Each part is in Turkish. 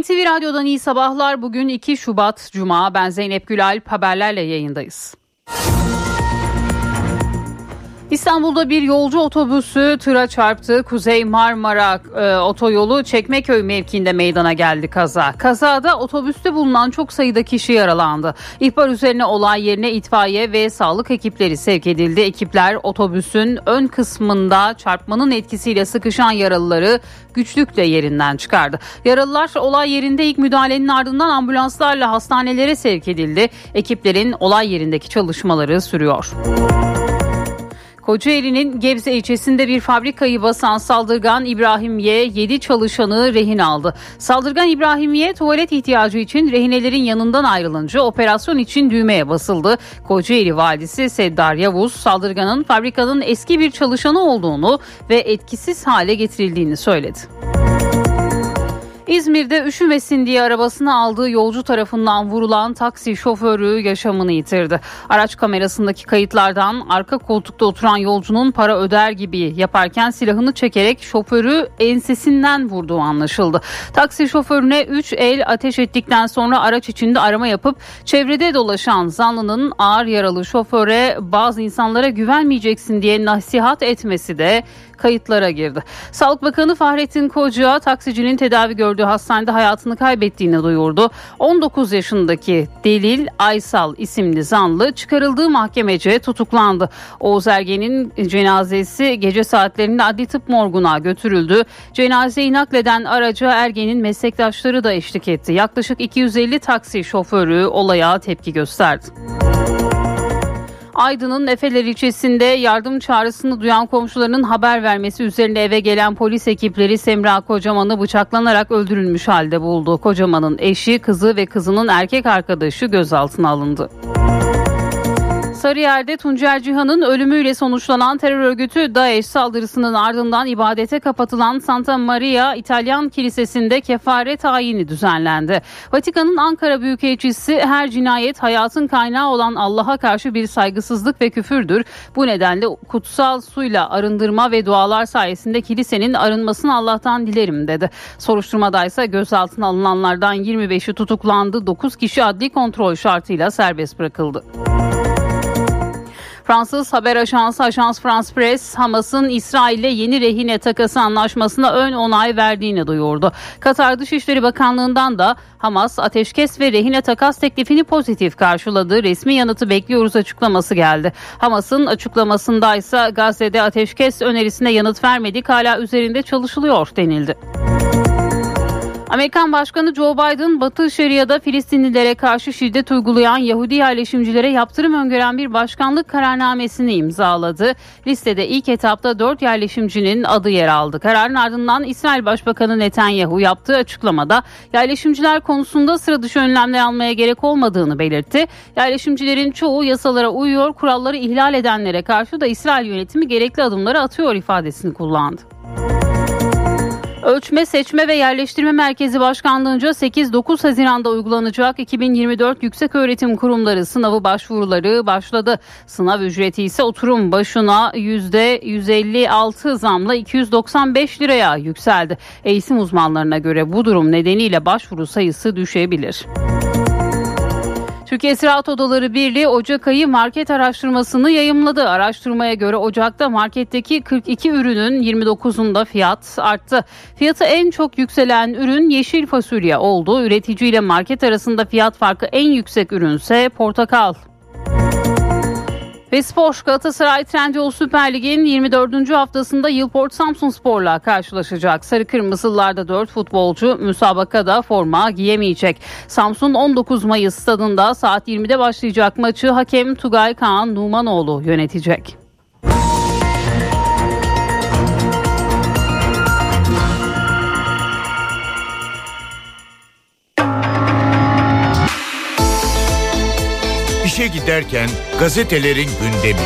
NTV Radyo'dan iyi sabahlar. Bugün 2 Şubat Cuma. Ben Zeynep Gülalp haberlerle yayındayız. İstanbul'da bir yolcu otobüsü tıra çarptı. Kuzey Marmara e, otoyolu Çekmeköy mevkiinde meydana geldi kaza. Kazada otobüste bulunan çok sayıda kişi yaralandı. İhbar üzerine olay yerine itfaiye ve sağlık ekipleri sevk edildi. Ekipler otobüsün ön kısmında çarpmanın etkisiyle sıkışan yaralıları güçlükle yerinden çıkardı. Yaralılar olay yerinde ilk müdahalenin ardından ambulanslarla hastanelere sevk edildi. Ekiplerin olay yerindeki çalışmaları sürüyor. Kocaeli'nin Gebze ilçesinde bir fabrikayı basan saldırgan İbrahim Y 7 çalışanı rehin aldı. Saldırgan İbrahim Y tuvalet ihtiyacı için rehinelerin yanından ayrılınca operasyon için düğmeye basıldı. Kocaeli valisi Seddar Yavuz saldırganın fabrikanın eski bir çalışanı olduğunu ve etkisiz hale getirildiğini söyledi. İzmir'de üşümesin diye arabasını aldığı yolcu tarafından vurulan taksi şoförü yaşamını yitirdi. Araç kamerasındaki kayıtlardan arka koltukta oturan yolcunun para öder gibi yaparken silahını çekerek şoförü ensesinden vurduğu anlaşıldı. Taksi şoförüne 3 el ateş ettikten sonra araç içinde arama yapıp çevrede dolaşan zanlının ağır yaralı şoföre bazı insanlara güvenmeyeceksin diye nasihat etmesi de kayıtlara girdi. Sağlık Bakanı Fahrettin Koca taksicinin tedavi gördüğü hastanede hayatını kaybettiğini duyurdu. 19 yaşındaki Delil Aysal isimli zanlı çıkarıldığı mahkemece tutuklandı. Oğuz Ergen'in cenazesi gece saatlerinde adli tıp morguna götürüldü. Cenazeyi nakleden araca Ergen'in meslektaşları da eşlik etti. Yaklaşık 250 taksi şoförü olaya tepki gösterdi. Aydın'ın Efeler ilçesinde yardım çağrısını duyan komşularının haber vermesi üzerine eve gelen polis ekipleri Semra Kocaman'ı bıçaklanarak öldürülmüş halde buldu. Kocaman'ın eşi, kızı ve kızının erkek arkadaşı gözaltına alındı. Sarıyer'de Tuncer Cihan'ın ölümüyle sonuçlanan terör örgütü DAEŞ saldırısının ardından ibadete kapatılan Santa Maria İtalyan Kilisesi'nde kefaret ayini düzenlendi. Vatikan'ın Ankara Büyükelçisi her cinayet hayatın kaynağı olan Allah'a karşı bir saygısızlık ve küfürdür. Bu nedenle kutsal suyla arındırma ve dualar sayesinde kilisenin arınmasını Allah'tan dilerim dedi. Soruşturmada ise gözaltına alınanlardan 25'i tutuklandı. 9 kişi adli kontrol şartıyla serbest bırakıldı. Fransız haber ajansı Ajans France Press Hamas'ın İsrail ile yeni rehine takası anlaşmasına ön onay verdiğini duyurdu. Katar Dışişleri Bakanlığı'ndan da Hamas ateşkes ve rehine takas teklifini pozitif karşıladı. Resmi yanıtı bekliyoruz açıklaması geldi. Hamas'ın açıklamasında ise Gazze'de ateşkes önerisine yanıt vermedik hala üzerinde çalışılıyor denildi. Amerikan Başkanı Joe Biden Batı Şeria'da Filistinlilere karşı şiddet uygulayan Yahudi yerleşimcilere yaptırım öngören bir başkanlık kararnamesini imzaladı. Listede ilk etapta 4 yerleşimcinin adı yer aldı. Kararın ardından İsrail Başbakanı Netanyahu yaptığı açıklamada yerleşimciler konusunda sıra dışı önlemler almaya gerek olmadığını belirtti. Yerleşimcilerin çoğu yasalara uyuyor, kuralları ihlal edenlere karşı da İsrail yönetimi gerekli adımları atıyor ifadesini kullandı. Ölçme, Seçme ve Yerleştirme Merkezi Başkanlığı'nca 8-9 Haziran'da uygulanacak 2024 Yükseköğretim Kurumları sınavı başvuruları başladı. Sınav ücreti ise oturum başına %156 zamla 295 liraya yükseldi. Eğitim uzmanlarına göre bu durum nedeniyle başvuru sayısı düşebilir. Türkiye Ziraat Odaları Birliği Ocak ayı market araştırmasını yayımladı. Araştırmaya göre Ocak'ta marketteki 42 ürünün 29'unda fiyat arttı. Fiyatı en çok yükselen ürün yeşil fasulye oldu. Üretici ile market arasında fiyat farkı en yüksek ürünse portakal. Ve spor Galatasaray Trendyol Süper Lig'in 24. haftasında Yılport Samsun Spor'la karşılaşacak. Sarı Kırmızılarda 4 futbolcu müsabakada forma giyemeyecek. Samsun 19 Mayıs stadında saat 20'de başlayacak maçı hakem Tugay Kaan Numanoğlu yönetecek. İşe giderken gazetelerin gündemi.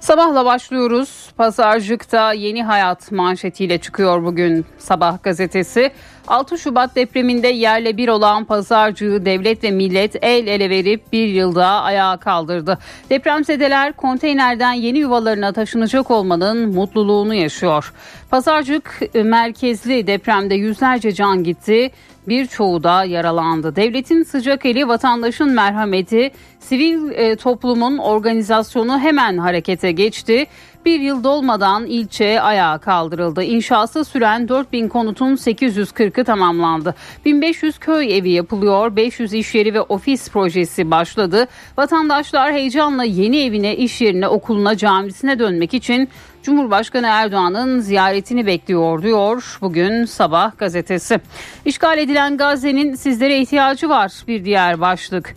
Sabahla başlıyoruz. Pazarcık'ta yeni hayat manşetiyle çıkıyor bugün sabah gazetesi. 6 Şubat depreminde yerle bir olan pazarcığı devlet ve millet el ele verip bir yılda ayağa kaldırdı. Depremzedeler konteynerden yeni yuvalarına taşınacak olmanın mutluluğunu yaşıyor. Pazarcık merkezli depremde yüzlerce can gitti birçoğu da yaralandı. Devletin sıcak eli, vatandaşın merhameti, sivil e, toplumun organizasyonu hemen harekete geçti. Bir yıl dolmadan ilçe ayağa kaldırıldı. İnşası süren 4000 konutun 840'ı tamamlandı. 1500 köy evi yapılıyor. 500 iş yeri ve ofis projesi başladı. Vatandaşlar heyecanla yeni evine, iş yerine, okuluna, camisine dönmek için Cumhurbaşkanı Erdoğan'ın ziyaretini bekliyor diyor bugün sabah gazetesi. İşgal edilen Gazze'nin sizlere ihtiyacı var bir diğer başlık.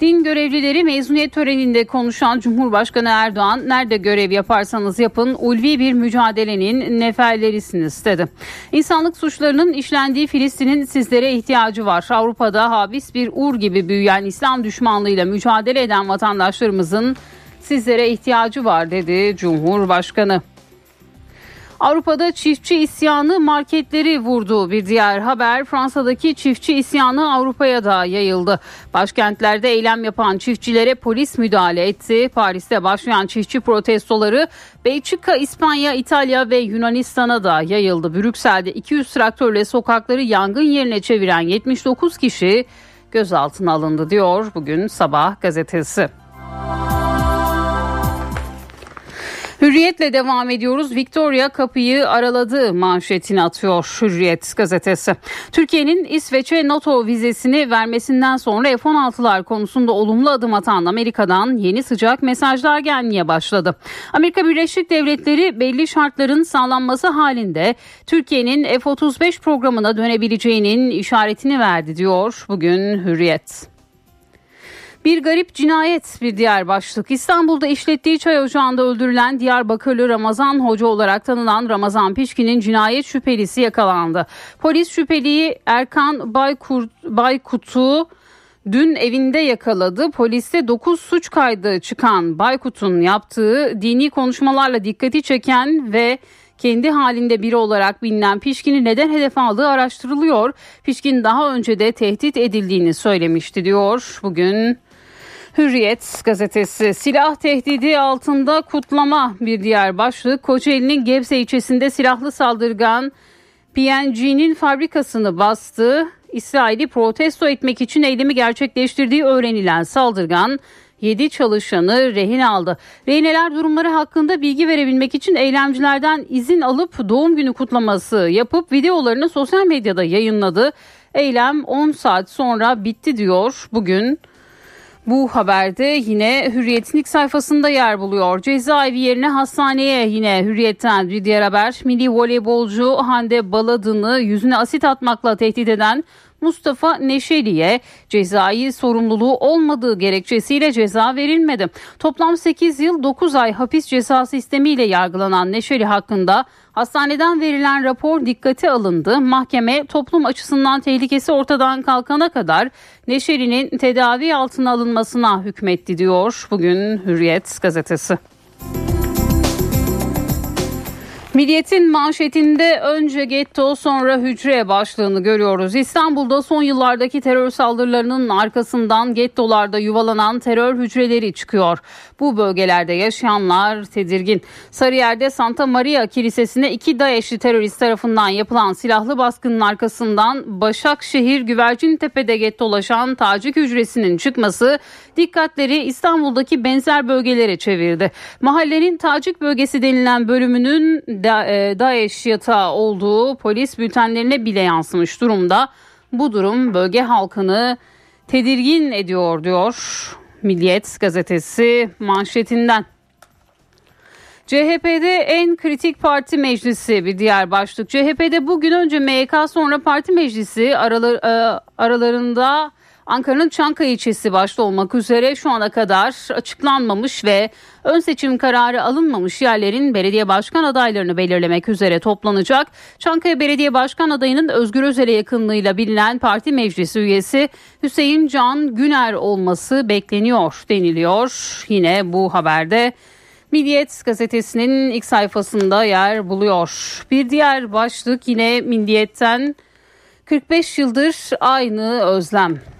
Din görevlileri mezuniyet töreninde konuşan Cumhurbaşkanı Erdoğan nerede görev yaparsanız yapın ulvi bir mücadelenin neferlerisiniz dedi. İnsanlık suçlarının işlendiği Filistin'in sizlere ihtiyacı var. Avrupa'da habis bir ur gibi büyüyen İslam düşmanlığıyla mücadele eden vatandaşlarımızın sizlere ihtiyacı var dedi Cumhurbaşkanı. Avrupa'da çiftçi isyanı marketleri vurdu. Bir diğer haber Fransa'daki çiftçi isyanı Avrupa'ya da yayıldı. Başkentlerde eylem yapan çiftçilere polis müdahale etti. Paris'te başlayan çiftçi protestoları Belçika, İspanya, İtalya ve Yunanistan'a da yayıldı. Brüksel'de 200 traktörle sokakları yangın yerine çeviren 79 kişi gözaltına alındı diyor bugün sabah gazetesi. Hürriyetle devam ediyoruz. Victoria kapıyı araladı manşetini atıyor Hürriyet gazetesi. Türkiye'nin İsveç'e NATO vizesini vermesinden sonra F-16'lar konusunda olumlu adım atan Amerika'dan yeni sıcak mesajlar gelmeye başladı. Amerika Birleşik Devletleri belli şartların sağlanması halinde Türkiye'nin F-35 programına dönebileceğinin işaretini verdi diyor bugün Hürriyet. Bir garip cinayet bir diğer başlık. İstanbul'da işlettiği çay ocağında öldürülen Diyarbakırlı Ramazan Hoca olarak tanınan Ramazan Pişkin'in cinayet şüphelisi yakalandı. Polis şüpheliyi Erkan Baykurt, Baykut'u dün evinde yakaladı. Poliste 9 suç kaydı çıkan Baykut'un yaptığı dini konuşmalarla dikkati çeken ve kendi halinde biri olarak bilinen Pişkin'i neden hedef aldığı araştırılıyor. Pişkin daha önce de tehdit edildiğini söylemişti diyor. Bugün Hürriyet gazetesi silah tehdidi altında kutlama bir diğer başlık. Kocaeli'nin Gebze ilçesinde silahlı saldırgan PNG'nin fabrikasını bastı. İsrail'i protesto etmek için eylemi gerçekleştirdiği öğrenilen saldırgan 7 çalışanı rehin aldı. Rehineler durumları hakkında bilgi verebilmek için eylemcilerden izin alıp doğum günü kutlaması yapıp videolarını sosyal medyada yayınladı. Eylem 10 saat sonra bitti diyor bugün bu haberde yine Hürriyet'in ilk sayfasında yer buluyor. Cezaevi yerine hastaneye yine Hürriyet'ten bir diğer haber. Milli voleybolcu Hande Baladın'ı yüzüne asit atmakla tehdit eden Mustafa Neşeli'ye cezai sorumluluğu olmadığı gerekçesiyle ceza verilmedi. Toplam 8 yıl 9 ay hapis cezası istemiyle yargılanan Neşeli hakkında hastaneden verilen rapor dikkate alındı. Mahkeme toplum açısından tehlikesi ortadan kalkana kadar Neşeli'nin tedavi altına alınmasına hükmetti diyor bugün Hürriyet gazetesi. Milliyet'in manşetinde önce getto sonra hücre başlığını görüyoruz. İstanbul'da son yıllardaki terör saldırılarının arkasından gettolarda yuvalanan terör hücreleri çıkıyor. Bu bölgelerde yaşayanlar tedirgin. Sarıyer'de Santa Maria Kilisesi'ne iki DAEŞ'li terörist tarafından yapılan silahlı baskının arkasından Başakşehir Güvercintepe'de gettolaşan tacik hücresinin çıkması dikkatleri İstanbul'daki benzer bölgelere çevirdi. Mahallenin tacik bölgesi denilen bölümünün da, e, DAEŞ yatağı olduğu polis bültenlerine bile yansımış durumda. Bu durum bölge halkını tedirgin ediyor diyor Milliyet gazetesi manşetinden. CHP'de en kritik parti meclisi bir diğer başlık. CHP'de bugün önce MYK sonra parti meclisi aralar, e, aralarında Ankara'nın Çankaya ilçesi başta olmak üzere şu ana kadar açıklanmamış ve ön seçim kararı alınmamış yerlerin belediye başkan adaylarını belirlemek üzere toplanacak. Çankaya Belediye Başkan adayının Özgür Özel'e yakınlığıyla bilinen parti meclisi üyesi Hüseyin Can Güner olması bekleniyor deniliyor. Yine bu haberde Milliyet gazetesinin ilk sayfasında yer buluyor. Bir diğer başlık yine Milliyet'ten 45 yıldır aynı özlem.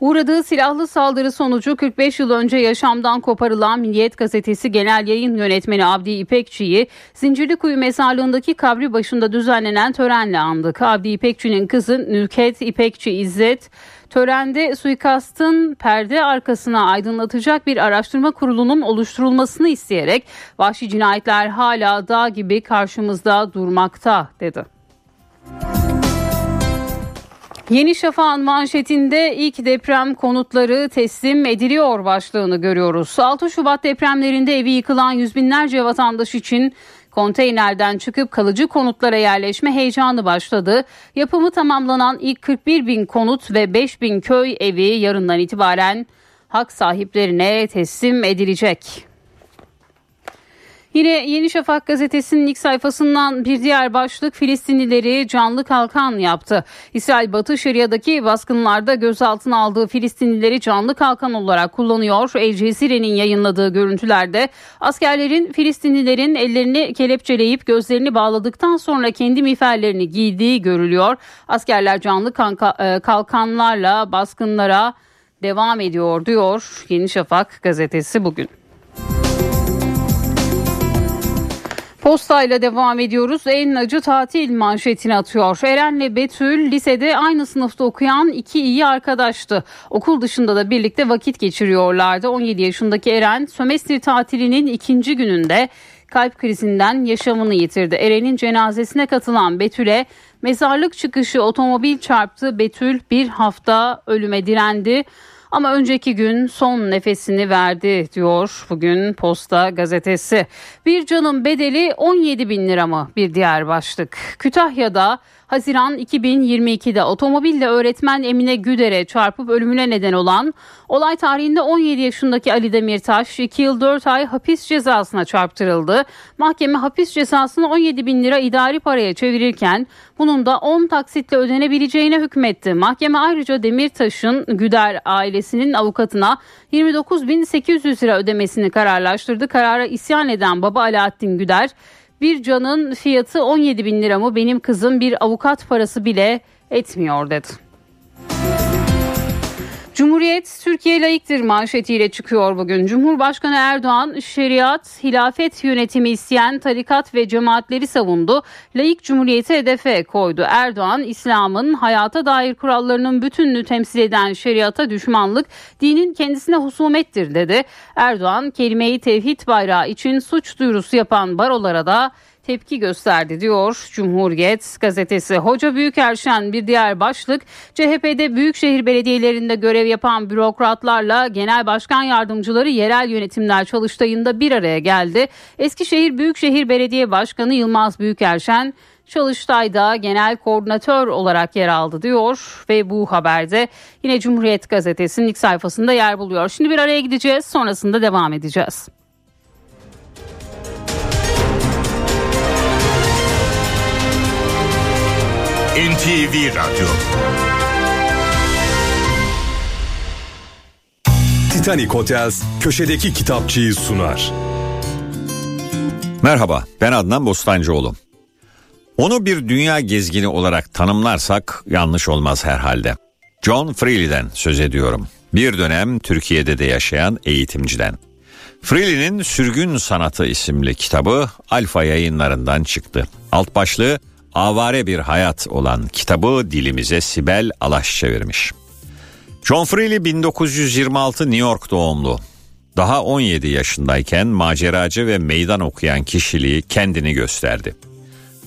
Uğradığı silahlı saldırı sonucu 45 yıl önce yaşamdan koparılan Milliyet Gazetesi Genel Yayın Yönetmeni Abdi İpekçi'yi Zincirlikuyu mezarlığındaki kabri başında düzenlenen törenle andık. Abdi İpekçi'nin kızı Nülket İpekçi İzzet törende suikastın perde arkasına aydınlatacak bir araştırma kurulunun oluşturulmasını isteyerek vahşi cinayetler hala dağ gibi karşımızda durmakta dedi. Yeni Şafak'ın manşetinde ilk deprem konutları teslim ediliyor başlığını görüyoruz. 6 Şubat depremlerinde evi yıkılan yüz binlerce vatandaş için konteynerden çıkıp kalıcı konutlara yerleşme heyecanı başladı. Yapımı tamamlanan ilk 41 bin konut ve 5 bin köy evi yarından itibaren hak sahiplerine teslim edilecek. Yine Yeni Şafak gazetesinin ilk sayfasından bir diğer başlık Filistinlileri canlı kalkan yaptı. İsrail Batı Şeria'daki baskınlarda gözaltına aldığı Filistinlileri canlı kalkan olarak kullanıyor. El Cezire'nin yayınladığı görüntülerde askerlerin Filistinlilerin ellerini kelepçeleyip gözlerini bağladıktan sonra kendi miğferlerini giydiği görülüyor. Askerler canlı e, kalkanlarla baskınlara devam ediyor diyor Yeni Şafak gazetesi bugün. Postayla devam ediyoruz. En acı tatil manşetini atıyor. Eren'le Betül lisede aynı sınıfta okuyan iki iyi arkadaştı. Okul dışında da birlikte vakit geçiriyorlardı. 17 yaşındaki Eren sömestr tatilinin ikinci gününde kalp krizinden yaşamını yitirdi. Eren'in cenazesine katılan Betül'e mezarlık çıkışı otomobil çarptı. Betül bir hafta ölüme direndi. Ama önceki gün son nefesini verdi diyor bugün Posta gazetesi. Bir canın bedeli 17 bin lira mı bir diğer başlık. Kütahya'da Haziran 2022'de otomobille öğretmen Emine Güder'e çarpıp ölümüne neden olan olay tarihinde 17 yaşındaki Ali Demirtaş 2 yıl 4 ay hapis cezasına çarptırıldı. Mahkeme hapis cezasını 17 bin lira idari paraya çevirirken bunun da 10 taksitle ödenebileceğine hükmetti. Mahkeme ayrıca Demirtaş'ın Güder ailesinin avukatına 29.800 lira ödemesini kararlaştırdı. Karara isyan eden baba Alaaddin Güder bir canın fiyatı 17 bin lira mı benim kızım bir avukat parası bile etmiyor dedi. Cumhuriyet Türkiye layıktır manşetiyle çıkıyor bugün. Cumhurbaşkanı Erdoğan şeriat, hilafet yönetimi isteyen tarikat ve cemaatleri savundu. Layık cumhuriyeti hedefe koydu. Erdoğan İslam'ın hayata dair kurallarının bütününü temsil eden şeriata düşmanlık, dinin kendisine husumettir dedi. Erdoğan kelimeyi tevhid bayrağı için suç duyurusu yapan barolara da tepki gösterdi diyor Cumhuriyet gazetesi. Hoca Büyükerşen bir diğer başlık CHP'de büyükşehir belediyelerinde görev yapan bürokratlarla genel başkan yardımcıları yerel yönetimler çalıştayında bir araya geldi. Eskişehir Büyükşehir Belediye Başkanı Yılmaz Büyükerşen Çalıştay'da genel koordinatör olarak yer aldı diyor ve bu haberde yine Cumhuriyet Gazetesi'nin ilk sayfasında yer buluyor. Şimdi bir araya gideceğiz sonrasında devam edeceğiz. NTV Radyo Titanic Hotels köşedeki kitapçıyı sunar. Merhaba ben Adnan Bostancıoğlu. Onu bir dünya gezgini olarak tanımlarsak yanlış olmaz herhalde. John Freely'den söz ediyorum. Bir dönem Türkiye'de de yaşayan eğitimciden. Freely'nin Sürgün Sanatı isimli kitabı Alfa yayınlarından çıktı. Alt başlığı avare bir hayat olan kitabı dilimize Sibel Alaş çevirmiş. John Freely 1926 New York doğumlu. Daha 17 yaşındayken maceracı ve meydan okuyan kişiliği kendini gösterdi.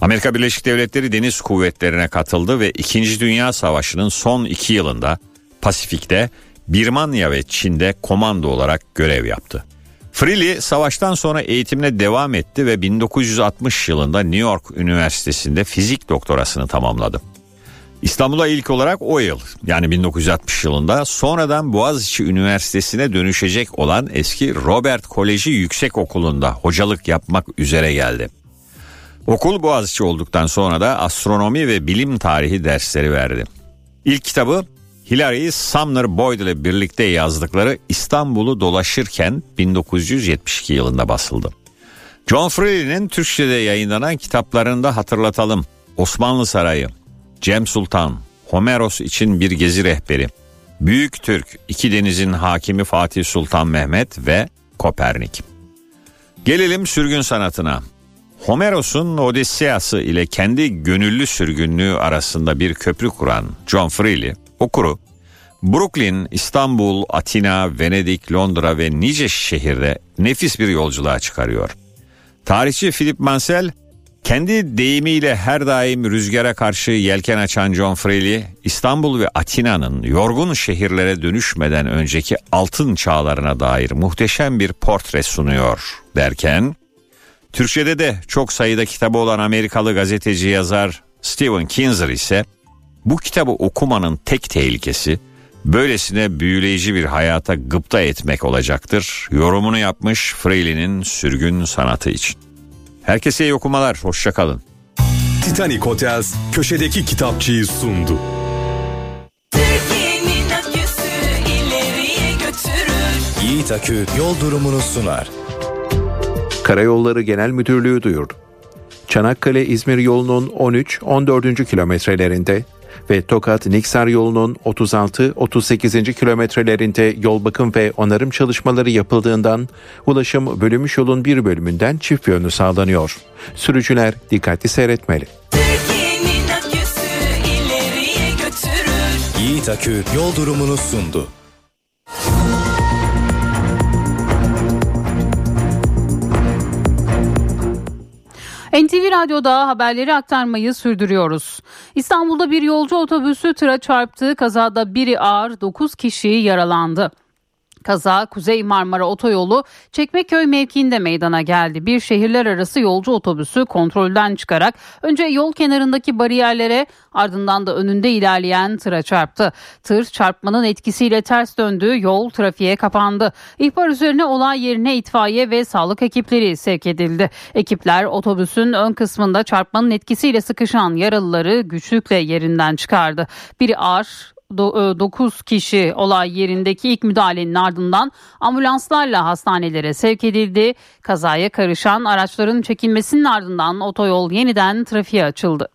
Amerika Birleşik Devletleri Deniz Kuvvetlerine katıldı ve 2. Dünya Savaşı'nın son iki yılında Pasifik'te, Birmanya ve Çin'de komando olarak görev yaptı. Freely savaştan sonra eğitimine devam etti ve 1960 yılında New York Üniversitesi'nde fizik doktorasını tamamladı. İstanbul'a ilk olarak o yıl yani 1960 yılında sonradan Boğaziçi Üniversitesi'ne dönüşecek olan eski Robert Koleji Yüksek Okulu'nda hocalık yapmak üzere geldi. Okul Boğaziçi olduktan sonra da astronomi ve bilim tarihi dersleri verdi. İlk kitabı Hilary Sumner Boyd ile birlikte yazdıkları İstanbul'u dolaşırken 1972 yılında basıldı. John Freely'nin Türkçe'de yayınlanan kitaplarında hatırlatalım. Osmanlı Sarayı, Cem Sultan, Homeros için bir gezi rehberi, Büyük Türk, iki denizin hakimi Fatih Sultan Mehmet ve Kopernik. Gelelim sürgün sanatına. Homeros'un Odisseyası ile kendi gönüllü sürgünlüğü arasında bir köprü kuran John Freely okuru Brooklyn, İstanbul, Atina, Venedik, Londra ve nice şehirde nefis bir yolculuğa çıkarıyor. Tarihçi Philip Mansell kendi deyimiyle her daim rüzgara karşı yelken açan John Freely, İstanbul ve Atina'nın yorgun şehirlere dönüşmeden önceki altın çağlarına dair muhteşem bir portre sunuyor derken, Türkçe'de de çok sayıda kitabı olan Amerikalı gazeteci yazar Stephen Kinzer ise bu kitabı okumanın tek tehlikesi böylesine büyüleyici bir hayata gıpta etmek olacaktır. Yorumunu yapmış Freely'nin sürgün sanatı için. Herkese iyi okumalar, hoşçakalın. Titanic Hotels köşedeki kitapçıyı sundu. Yiğit Akü yol durumunu sunar. Karayolları Genel Müdürlüğü duyurdu. Çanakkale-İzmir yolunun 13-14. kilometrelerinde ve Tokat-Niksar yolunun 36-38. kilometrelerinde yol bakım ve onarım çalışmaları yapıldığından ulaşım bölünmüş yolun bir bölümünden çift yönlü sağlanıyor. Sürücüler dikkatli seyretmeli. Akü yol durumunu sundu. NTV Radyo'da haberleri aktarmayı sürdürüyoruz. İstanbul'da bir yolcu otobüsü tıra çarptı. Kazada biri ağır 9 kişi yaralandı. Kaza Kuzey Marmara Otoyolu Çekmeköy mevkiinde meydana geldi. Bir şehirler arası yolcu otobüsü kontrolden çıkarak önce yol kenarındaki bariyerlere ardından da önünde ilerleyen tıra çarptı. Tır çarpmanın etkisiyle ters döndü, yol trafiğe kapandı. İhbar üzerine olay yerine itfaiye ve sağlık ekipleri sevk edildi. Ekipler otobüsün ön kısmında çarpmanın etkisiyle sıkışan yaralıları güçlükle yerinden çıkardı. Biri ağır 9 kişi olay yerindeki ilk müdahalenin ardından ambulanslarla hastanelere sevk edildi. Kazaya karışan araçların çekilmesinin ardından otoyol yeniden trafiğe açıldı.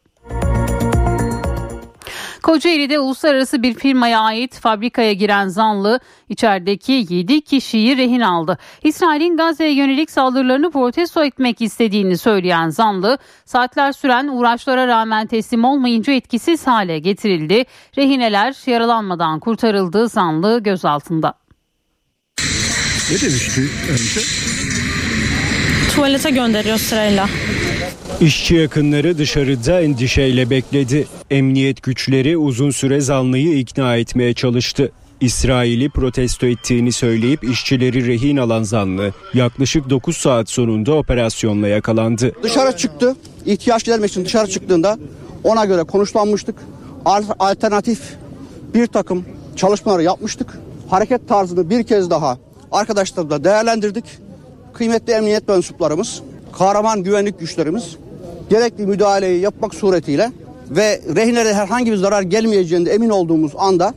Kocaeli'de uluslararası bir firmaya ait fabrikaya giren zanlı içerideki 7 kişiyi rehin aldı. İsrail'in Gazze'ye yönelik saldırılarını protesto etmek istediğini söyleyen zanlı saatler süren uğraşlara rağmen teslim olmayınca etkisiz hale getirildi. Rehineler yaralanmadan kurtarıldı zanlı gözaltında. Ne demişti önce? Tuvalete gönderiyor sırayla. İşçi yakınları dışarıda endişeyle bekledi. Emniyet güçleri uzun süre zanlıyı ikna etmeye çalıştı. İsrail'i protesto ettiğini söyleyip işçileri rehin alan zanlı yaklaşık 9 saat sonunda operasyonla yakalandı. Dışarı çıktı. İhtiyaç gidermek için dışarı çıktığında ona göre konuşlanmıştık. Alternatif bir takım çalışmaları yapmıştık. Hareket tarzını bir kez daha arkadaşlarla değerlendirdik. Kıymetli emniyet mensuplarımız, kahraman güvenlik güçlerimiz gerekli müdahaleyi yapmak suretiyle ve rehinlere herhangi bir zarar gelmeyeceğinde emin olduğumuz anda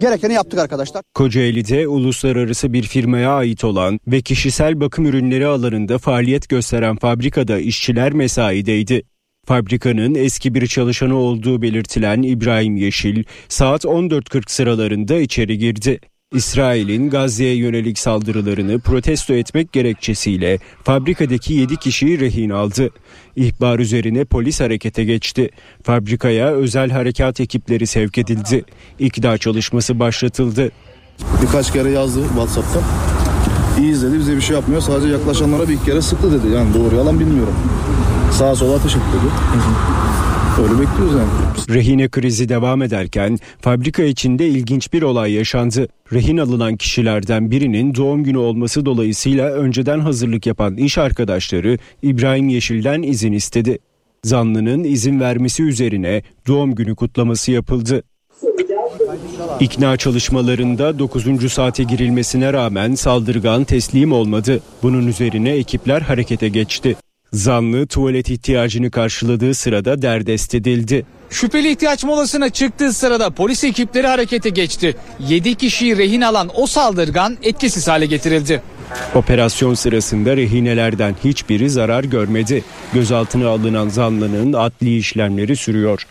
gerekeni yaptık arkadaşlar. Kocaeli'de uluslararası bir firmaya ait olan ve kişisel bakım ürünleri alanında faaliyet gösteren fabrikada işçiler mesaideydi. Fabrikanın eski bir çalışanı olduğu belirtilen İbrahim Yeşil saat 14.40 sıralarında içeri girdi. İsrail'in Gazze'ye yönelik saldırılarını protesto etmek gerekçesiyle fabrikadaki 7 kişiyi rehin aldı. İhbar üzerine polis harekete geçti. Fabrikaya özel harekat ekipleri sevk edildi. İkna çalışması başlatıldı. Birkaç kere yazdı WhatsApp'ta. İyi izledi bize bir şey yapmıyor. Sadece yaklaşanlara bir kere sıktı dedi. Yani doğru yalan bilmiyorum. Sağa sola ateş etti dedi. Öyle bekliyoruz yani. Rehine krizi devam ederken fabrika içinde ilginç bir olay yaşandı. Rehin alınan kişilerden birinin doğum günü olması dolayısıyla önceden hazırlık yapan iş arkadaşları İbrahim Yeşil'den izin istedi. Zanlının izin vermesi üzerine doğum günü kutlaması yapıldı. İkna çalışmalarında 9. saate girilmesine rağmen saldırgan teslim olmadı. Bunun üzerine ekipler harekete geçti. Zanlı tuvalet ihtiyacını karşıladığı sırada derdest edildi. Şüpheli ihtiyaç molasına çıktığı sırada polis ekipleri harekete geçti. 7 kişiyi rehin alan o saldırgan etkisiz hale getirildi. Operasyon sırasında rehinelerden hiçbiri zarar görmedi. Gözaltına alınan zanlının adli işlemleri sürüyor.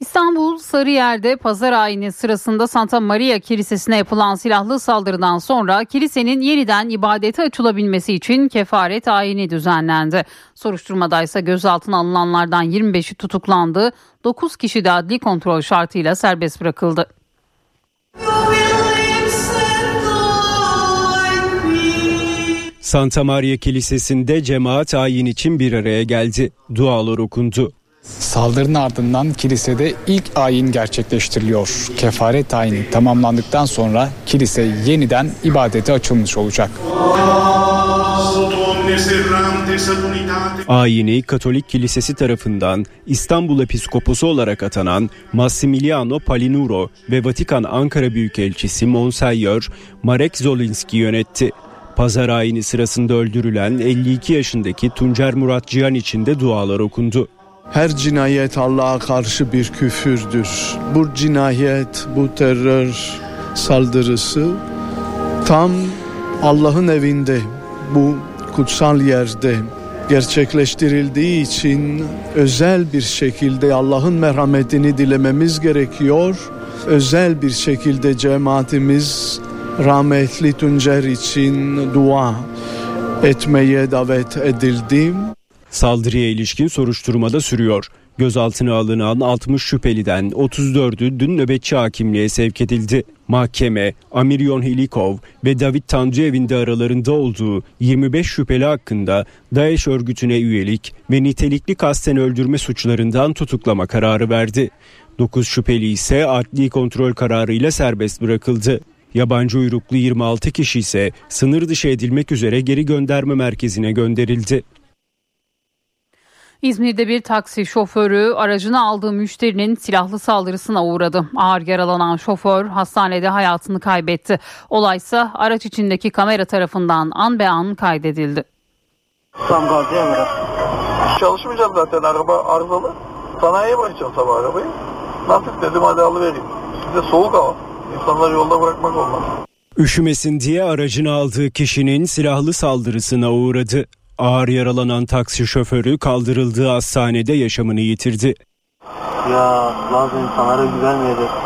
İstanbul Sarıyer'de pazar ayini sırasında Santa Maria Kilisesi'ne yapılan silahlı saldırıdan sonra kilisenin yeniden ibadete açılabilmesi için kefaret ayini düzenlendi. Soruşturmada ise gözaltına alınanlardan 25'i tutuklandı, 9 kişi de adli kontrol şartıyla serbest bırakıldı. Santa Maria Kilisesi'nde cemaat ayin için bir araya geldi. Dualar okundu. Saldırının ardından kilisede ilk ayin gerçekleştiriliyor. Kefaret ayini tamamlandıktan sonra kilise yeniden ibadete açılmış olacak. Ayini Katolik Kilisesi tarafından İstanbul Episkoposu olarak atanan Massimiliano Palinuro ve Vatikan Ankara Büyükelçisi Monseñor Marek Zolinski yönetti. Pazar ayini sırasında öldürülen 52 yaşındaki Tuncer Murat Cihan için de dualar okundu. Her cinayet Allah'a karşı bir küfürdür. Bu cinayet, bu terör saldırısı tam Allah'ın evinde, bu kutsal yerde gerçekleştirildiği için özel bir şekilde Allah'ın merhametini dilememiz gerekiyor. Özel bir şekilde cemaatimiz rahmetli Tuncer için dua etmeye davet edildim. Saldırıya ilişkin soruşturmada sürüyor. Gözaltına alınan 60 şüpheliden 34'ü dün nöbetçi hakimliğe sevk edildi. Mahkeme Amiryon Hilikov ve David Tancı evinde aralarında olduğu 25 şüpheli hakkında DAEŞ örgütüne üyelik ve nitelikli kasten öldürme suçlarından tutuklama kararı verdi. 9 şüpheli ise adli kontrol kararıyla serbest bırakıldı. Yabancı uyruklu 26 kişi ise sınır dışı edilmek üzere geri gönderme merkezine gönderildi. İzmir'de bir taksi şoförü aracını aldığı müşterinin silahlı saldırısına uğradı. Ağır yaralanan şoför hastanede hayatını kaybetti. Olaysa araç içindeki kamera tarafından an be an kaydedildi. Tam gazlıya biraz. Çalışmayacağım zaten araba arızalı. Sanayiye bırakacağım sabah arabayı. Nasip dedim hadi alıvereyim. Size soğuk hava. İnsanları yolda bırakmak olmaz. Üşümesin diye aracını aldığı kişinin silahlı saldırısına uğradı. Ağır yaralanan taksi şoförü kaldırıldığı hastanede yaşamını yitirdi. Ya bazı insanlara güvenmeyeceksin.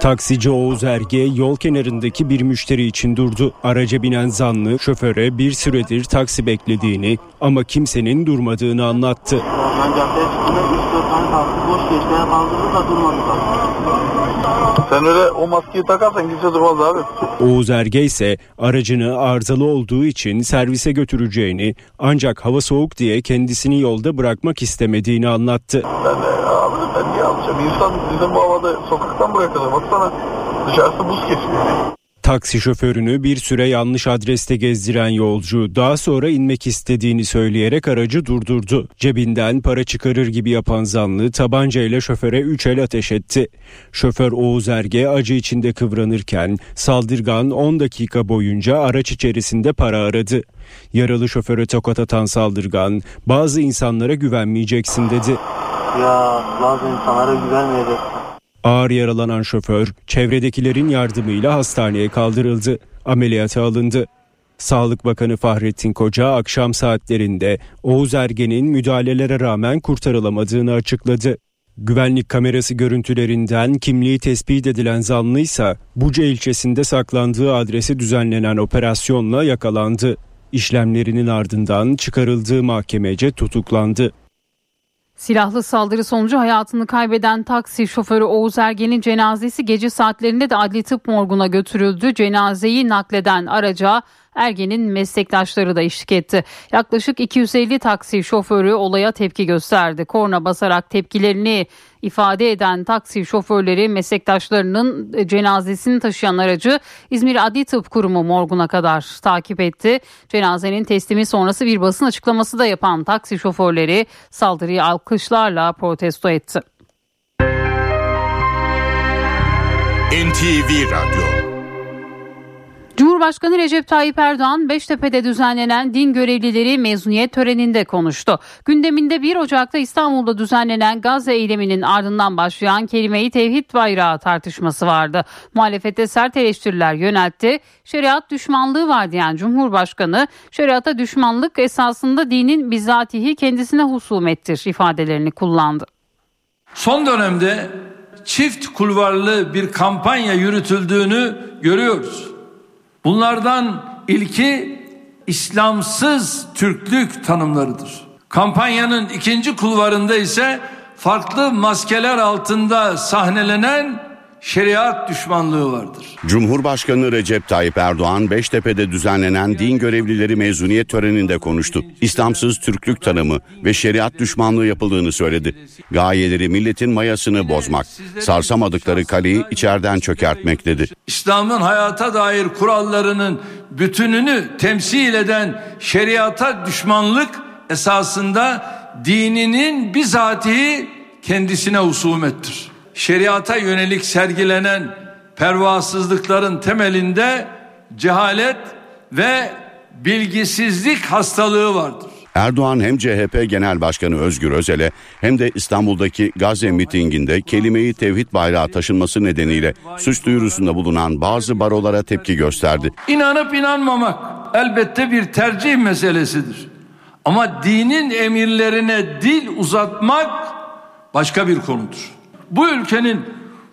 Taksici Oğuz Erge yol kenarındaki bir müşteri için durdu. Araca binen zanlı şoföre bir süredir taksi beklediğini ama kimsenin durmadığını anlattı. Ben caddeye çıktığımda 3-4 tane taksi boş. Yani kaldırdı da durmadılar. Sen öyle o maskeyi takarsan kimse durmaz abi. Oğuz Erge ise aracını arızalı olduğu için servise götüreceğini ancak hava soğuk diye kendisini yolda bırakmak istemediğini anlattı. Ben de abi ben niye alacağım? İnsan bizim bu havada sokaktan bırakılır. Baksana dışarısı buz kesiyor. Taksi şoförünü bir süre yanlış adreste gezdiren yolcu daha sonra inmek istediğini söyleyerek aracı durdurdu. Cebinden para çıkarır gibi yapan zanlı tabancayla şoföre 3 el ateş etti. Şoför Oğuz Erge acı içinde kıvranırken saldırgan 10 dakika boyunca araç içerisinde para aradı. Yaralı şoföre tokat atan saldırgan bazı insanlara güvenmeyeceksin dedi. Ya bazı insanlara güvenmeyeceksin. Ağır yaralanan şoför çevredekilerin yardımıyla hastaneye kaldırıldı. Ameliyata alındı. Sağlık Bakanı Fahrettin Koca akşam saatlerinde Oğuz Ergen'in müdahalelere rağmen kurtarılamadığını açıkladı. Güvenlik kamerası görüntülerinden kimliği tespit edilen zanlı ise Buca ilçesinde saklandığı adresi düzenlenen operasyonla yakalandı. İşlemlerinin ardından çıkarıldığı mahkemece tutuklandı. Silahlı saldırı sonucu hayatını kaybeden taksi şoförü Oğuz Ergen'in cenazesi gece saatlerinde de adli tıp morguna götürüldü. Cenazeyi nakleden araca Ergen'in meslektaşları da eşlik etti. Yaklaşık 250 taksi şoförü olaya tepki gösterdi. Korna basarak tepkilerini ifade eden taksi şoförleri meslektaşlarının cenazesini taşıyan aracı İzmir Adli Tıp Kurumu morguna kadar takip etti. Cenazenin teslimi sonrası bir basın açıklaması da yapan taksi şoförleri saldırıyı alkışlarla protesto etti. NTV Radyo Cumhurbaşkanı Recep Tayyip Erdoğan Beştepe'de düzenlenen din görevlileri mezuniyet töreninde konuştu. Gündeminde 1 Ocak'ta İstanbul'da düzenlenen Gazze eyleminin ardından başlayan kelimeyi tevhid bayrağı tartışması vardı. Muhalefete sert eleştiriler yöneltti. Şeriat düşmanlığı var diyen Cumhurbaşkanı şeriata düşmanlık esasında dinin bizatihi kendisine husumettir ifadelerini kullandı. Son dönemde çift kulvarlı bir kampanya yürütüldüğünü görüyoruz. Bunlardan ilki İslamsız Türklük tanımlarıdır. Kampanyanın ikinci kulvarında ise farklı maskeler altında sahnelenen şeriat düşmanlığı vardır. Cumhurbaşkanı Recep Tayyip Erdoğan Beştepe'de düzenlenen din görevlileri mezuniyet töreninde konuştu. İslamsız Türklük tanımı ve şeriat düşmanlığı yapıldığını söyledi. Gayeleri milletin mayasını bozmak, sarsamadıkları kaleyi içeriden çökertmek dedi. İslam'ın hayata dair kurallarının bütününü temsil eden şeriata düşmanlık esasında dininin bizatihi kendisine husumettir. Şeriata yönelik sergilenen pervasızlıkların temelinde cehalet ve bilgisizlik hastalığı vardır. Erdoğan hem CHP Genel Başkanı Özgür Özel'e hem de İstanbul'daki Gazze mitinginde kelimeyi tevhid bayrağı taşınması nedeniyle suç duyurusunda bulunan bazı barolara tepki gösterdi. İnanıp inanmamak elbette bir tercih meselesidir. Ama dinin emirlerine dil uzatmak başka bir konudur. Bu ülkenin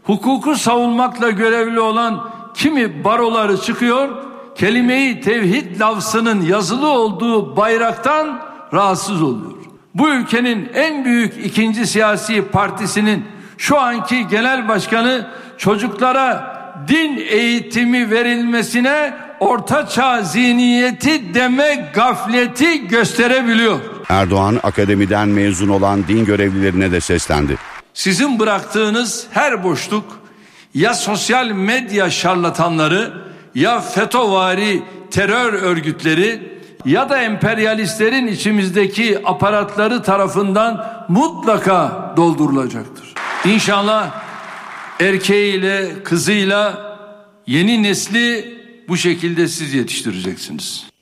hukuku savunmakla görevli olan kimi baroları çıkıyor, kelimeyi tevhid lafzının yazılı olduğu bayraktan rahatsız oluyor. Bu ülkenin en büyük ikinci siyasi partisinin şu anki genel başkanı çocuklara din eğitimi verilmesine orta çağ zihniyeti deme gafleti gösterebiliyor. Erdoğan akademiden mezun olan din görevlilerine de seslendi. Sizin bıraktığınız her boşluk ya sosyal medya şarlatanları ya FETÖ'vari terör örgütleri ya da emperyalistlerin içimizdeki aparatları tarafından mutlaka doldurulacaktır. İnşallah erkeğiyle kızıyla yeni nesli bu şekilde siz yetiştireceksiniz.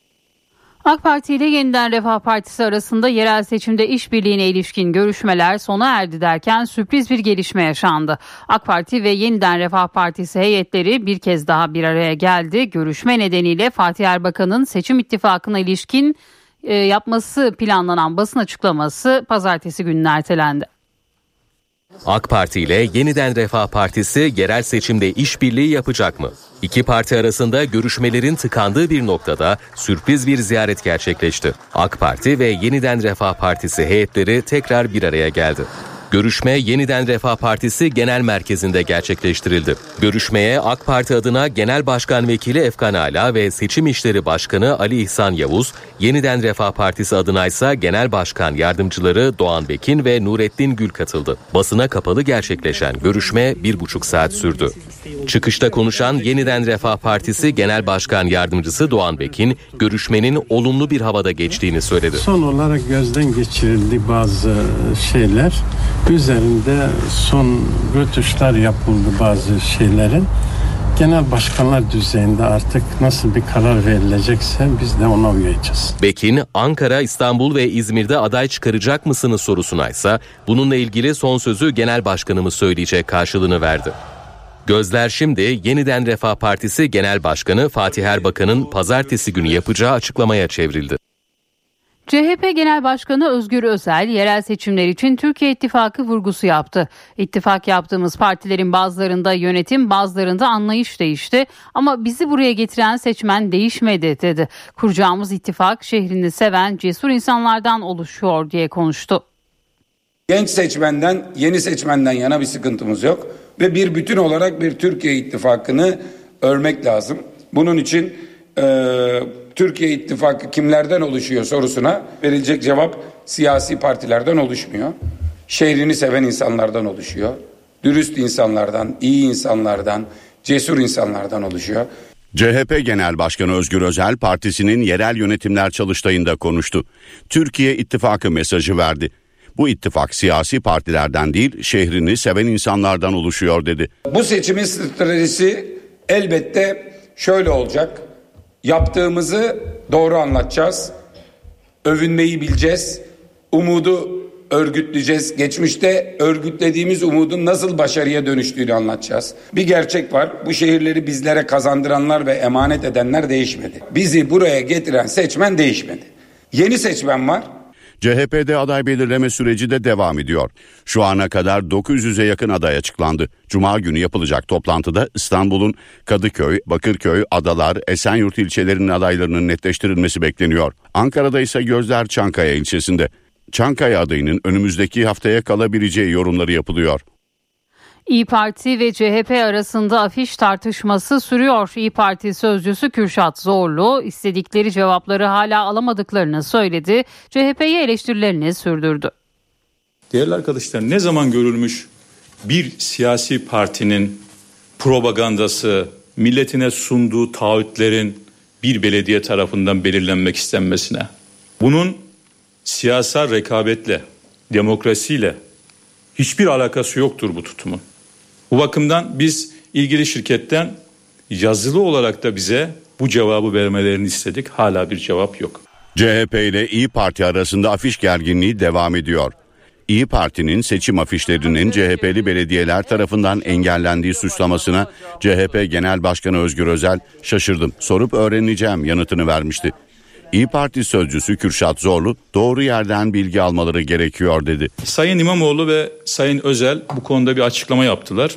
AK Parti ile Yeniden Refah Partisi arasında yerel seçimde işbirliğine ilişkin görüşmeler sona erdi derken sürpriz bir gelişme yaşandı. AK Parti ve Yeniden Refah Partisi heyetleri bir kez daha bir araya geldi. Görüşme nedeniyle Fatih Erbakan'ın seçim ittifakına ilişkin e, yapması planlanan basın açıklaması pazartesi gününe ertelendi. AK Parti ile Yeniden Refah Partisi yerel seçimde işbirliği yapacak mı? İki parti arasında görüşmelerin tıkandığı bir noktada sürpriz bir ziyaret gerçekleşti. AK Parti ve Yeniden Refah Partisi heyetleri tekrar bir araya geldi. Görüşme Yeniden Refah Partisi Genel Merkezi'nde gerçekleştirildi. Görüşmeye AK Parti adına Genel Başkan Vekili Efkan Ala ve Seçim İşleri Başkanı Ali İhsan Yavuz, Yeniden Refah Partisi adına ise Genel Başkan Yardımcıları Doğan Bekin ve Nurettin Gül katıldı. Basına kapalı gerçekleşen görüşme bir buçuk saat sürdü. Çıkışta konuşan Yeniden Refah Partisi Genel Başkan Yardımcısı Doğan Bekin, görüşmenin olumlu bir havada geçtiğini söyledi. Son olarak gözden geçirildi bazı şeyler. Üzerinde son rötuşlar yapıldı bazı şeylerin. Genel başkanlar düzeyinde artık nasıl bir karar verilecekse biz de ona uyacağız. Bekin, Ankara, İstanbul ve İzmir'de aday çıkaracak mısınız sorusuna ise bununla ilgili son sözü genel başkanımız söyleyecek karşılığını verdi. Gözler şimdi yeniden Refah Partisi Genel Başkanı Fatih Erbakan'ın pazartesi günü yapacağı açıklamaya çevrildi. CHP Genel Başkanı Özgür Özel yerel seçimler için Türkiye İttifakı vurgusu yaptı. İttifak yaptığımız partilerin bazılarında yönetim bazılarında anlayış değişti ama bizi buraya getiren seçmen değişmedi dedi. Kuracağımız ittifak şehrini seven cesur insanlardan oluşuyor diye konuştu. Genç seçmenden yeni seçmenden yana bir sıkıntımız yok ve bir bütün olarak bir Türkiye İttifakı'nı örmek lazım. Bunun için e, Türkiye İttifakı kimlerden oluşuyor sorusuna verilecek cevap siyasi partilerden oluşmuyor. Şehrini seven insanlardan oluşuyor. Dürüst insanlardan, iyi insanlardan, cesur insanlardan oluşuyor. CHP Genel Başkanı Özgür Özel partisinin yerel yönetimler çalıştayında konuştu. Türkiye İttifakı mesajı verdi. Bu ittifak siyasi partilerden değil şehrini seven insanlardan oluşuyor dedi. Bu seçimin stratejisi elbette şöyle olacak. Yaptığımızı doğru anlatacağız. Övünmeyi bileceğiz. Umudu örgütleyeceğiz. Geçmişte örgütlediğimiz umudun nasıl başarıya dönüştüğünü anlatacağız. Bir gerçek var. Bu şehirleri bizlere kazandıranlar ve emanet edenler değişmedi. Bizi buraya getiren seçmen değişmedi. Yeni seçmen var. CHP'de aday belirleme süreci de devam ediyor. Şu ana kadar 900'e yakın aday açıklandı. Cuma günü yapılacak toplantıda İstanbul'un Kadıköy, Bakırköy, Adalar, Esenyurt ilçelerinin adaylarının netleştirilmesi bekleniyor. Ankara'da ise gözler Çankaya ilçesinde. Çankaya adayının önümüzdeki haftaya kalabileceği yorumları yapılıyor. İyi Parti ve CHP arasında afiş tartışması sürüyor. İyi Parti sözcüsü Kürşat Zorlu istedikleri cevapları hala alamadıklarını söyledi. CHP'ye eleştirilerini sürdürdü. Değerli arkadaşlar ne zaman görülmüş bir siyasi partinin propagandası, milletine sunduğu taahhütlerin bir belediye tarafından belirlenmek istenmesine. Bunun siyasal rekabetle, demokrasiyle hiçbir alakası yoktur bu tutumun. Bu bakımdan biz ilgili şirketten yazılı olarak da bize bu cevabı vermelerini istedik. Hala bir cevap yok. CHP ile İyi Parti arasında afiş gerginliği devam ediyor. İyi Parti'nin seçim afişlerinin CHP'li belediyeler tarafından engellendiği suçlamasına CHP Genel Başkanı Özgür Özel şaşırdım sorup öğreneceğim yanıtını vermişti. İyi Parti sözcüsü Kürşat Zorlu doğru yerden bilgi almaları gerekiyor dedi. Sayın İmamoğlu ve Sayın Özel bu konuda bir açıklama yaptılar.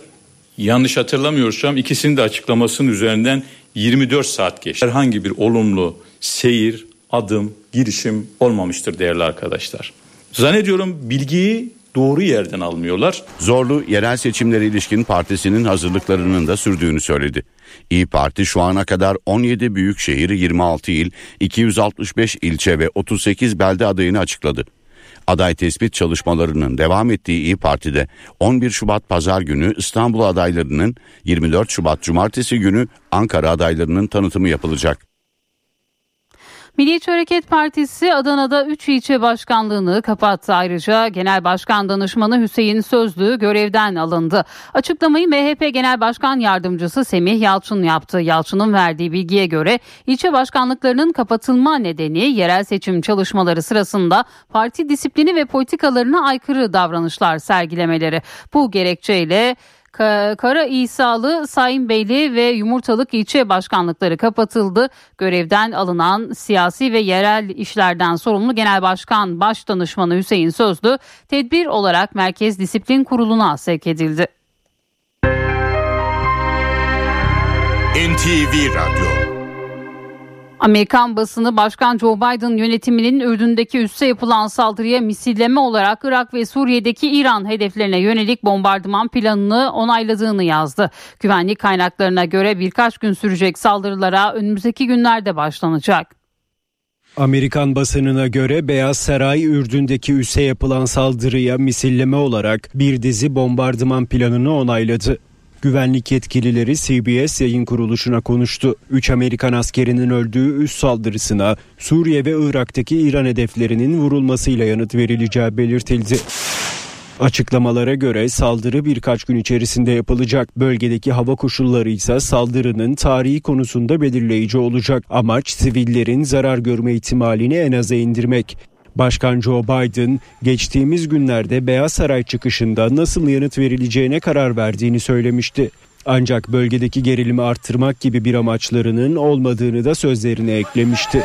Yanlış hatırlamıyorsam ikisinin de açıklamasının üzerinden 24 saat geçti. Herhangi bir olumlu seyir, adım, girişim olmamıştır değerli arkadaşlar. Zannediyorum bilgiyi doğru yerden almıyorlar. Zorlu yerel seçimlere ilişkin partisinin hazırlıklarının da sürdüğünü söyledi. İyi Parti şu ana kadar 17 büyük şehir, 26 il, 265 ilçe ve 38 belde adayını açıkladı. Aday tespit çalışmalarının devam ettiği İyi Parti'de 11 Şubat pazar günü İstanbul adaylarının 24 Şubat cumartesi günü Ankara adaylarının tanıtımı yapılacak. Milliyetçi Hareket Partisi Adana'da 3 ilçe başkanlığını kapattı. Ayrıca Genel Başkan Danışmanı Hüseyin Sözlü görevden alındı. Açıklamayı MHP Genel Başkan Yardımcısı Semih Yalçın yaptı. Yalçın'ın verdiği bilgiye göre ilçe başkanlıklarının kapatılma nedeni yerel seçim çalışmaları sırasında parti disiplini ve politikalarına aykırı davranışlar sergilemeleri. Bu gerekçeyle Kara İsalı, Sayın Beyli ve Yumurtalık ilçe başkanlıkları kapatıldı. Görevden alınan siyasi ve yerel işlerden sorumlu Genel Başkan Başdanışmanı Hüseyin Sözlü tedbir olarak Merkez Disiplin Kurulu'na sevk edildi. NTV Radyo Amerikan basını Başkan Joe Biden yönetiminin Ürdün'deki üsse yapılan saldırıya misilleme olarak Irak ve Suriye'deki İran hedeflerine yönelik bombardıman planını onayladığını yazdı. Güvenlik kaynaklarına göre birkaç gün sürecek saldırılara önümüzdeki günlerde başlanacak. Amerikan basınına göre Beyaz Saray Ürdün'deki üsse yapılan saldırıya misilleme olarak bir dizi bombardıman planını onayladı. Güvenlik yetkilileri CBS yayın kuruluşuna konuştu. 3 Amerikan askerinin öldüğü üst saldırısına Suriye ve Irak'taki İran hedeflerinin vurulmasıyla yanıt verileceği belirtildi. Açıklamalara göre saldırı birkaç gün içerisinde yapılacak. Bölgedeki hava koşulları ise saldırının tarihi konusunda belirleyici olacak. Amaç sivillerin zarar görme ihtimalini en aza indirmek. Başkan Joe Biden geçtiğimiz günlerde Beyaz Saray çıkışında nasıl yanıt verileceğine karar verdiğini söylemişti. Ancak bölgedeki gerilimi arttırmak gibi bir amaçlarının olmadığını da sözlerine eklemişti.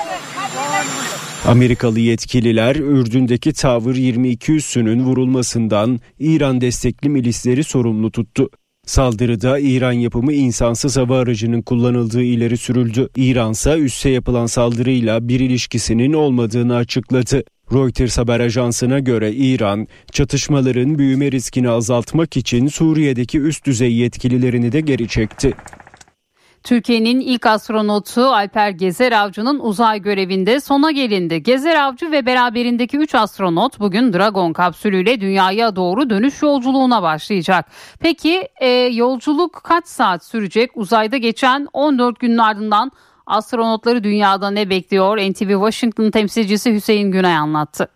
Amerikalı yetkililer Ürdün'deki Tavır 22 üssünün vurulmasından İran destekli milisleri sorumlu tuttu. Saldırıda İran yapımı insansız hava aracının kullanıldığı ileri sürüldü. İran ise üsse yapılan saldırıyla bir ilişkisinin olmadığını açıkladı. Reuters haber ajansına göre İran çatışmaların büyüme riskini azaltmak için Suriye'deki üst düzey yetkililerini de geri çekti. Türkiye'nin ilk astronotu Alper Gezer Avcı'nın uzay görevinde sona gelindi. Gezer Avcı ve beraberindeki 3 astronot bugün Dragon kapsülüyle dünyaya doğru dönüş yolculuğuna başlayacak. Peki e, yolculuk kaç saat sürecek? Uzayda geçen 14 günün ardından Astronotları dünyada ne bekliyor? NTV Washington temsilcisi Hüseyin Günay anlattı.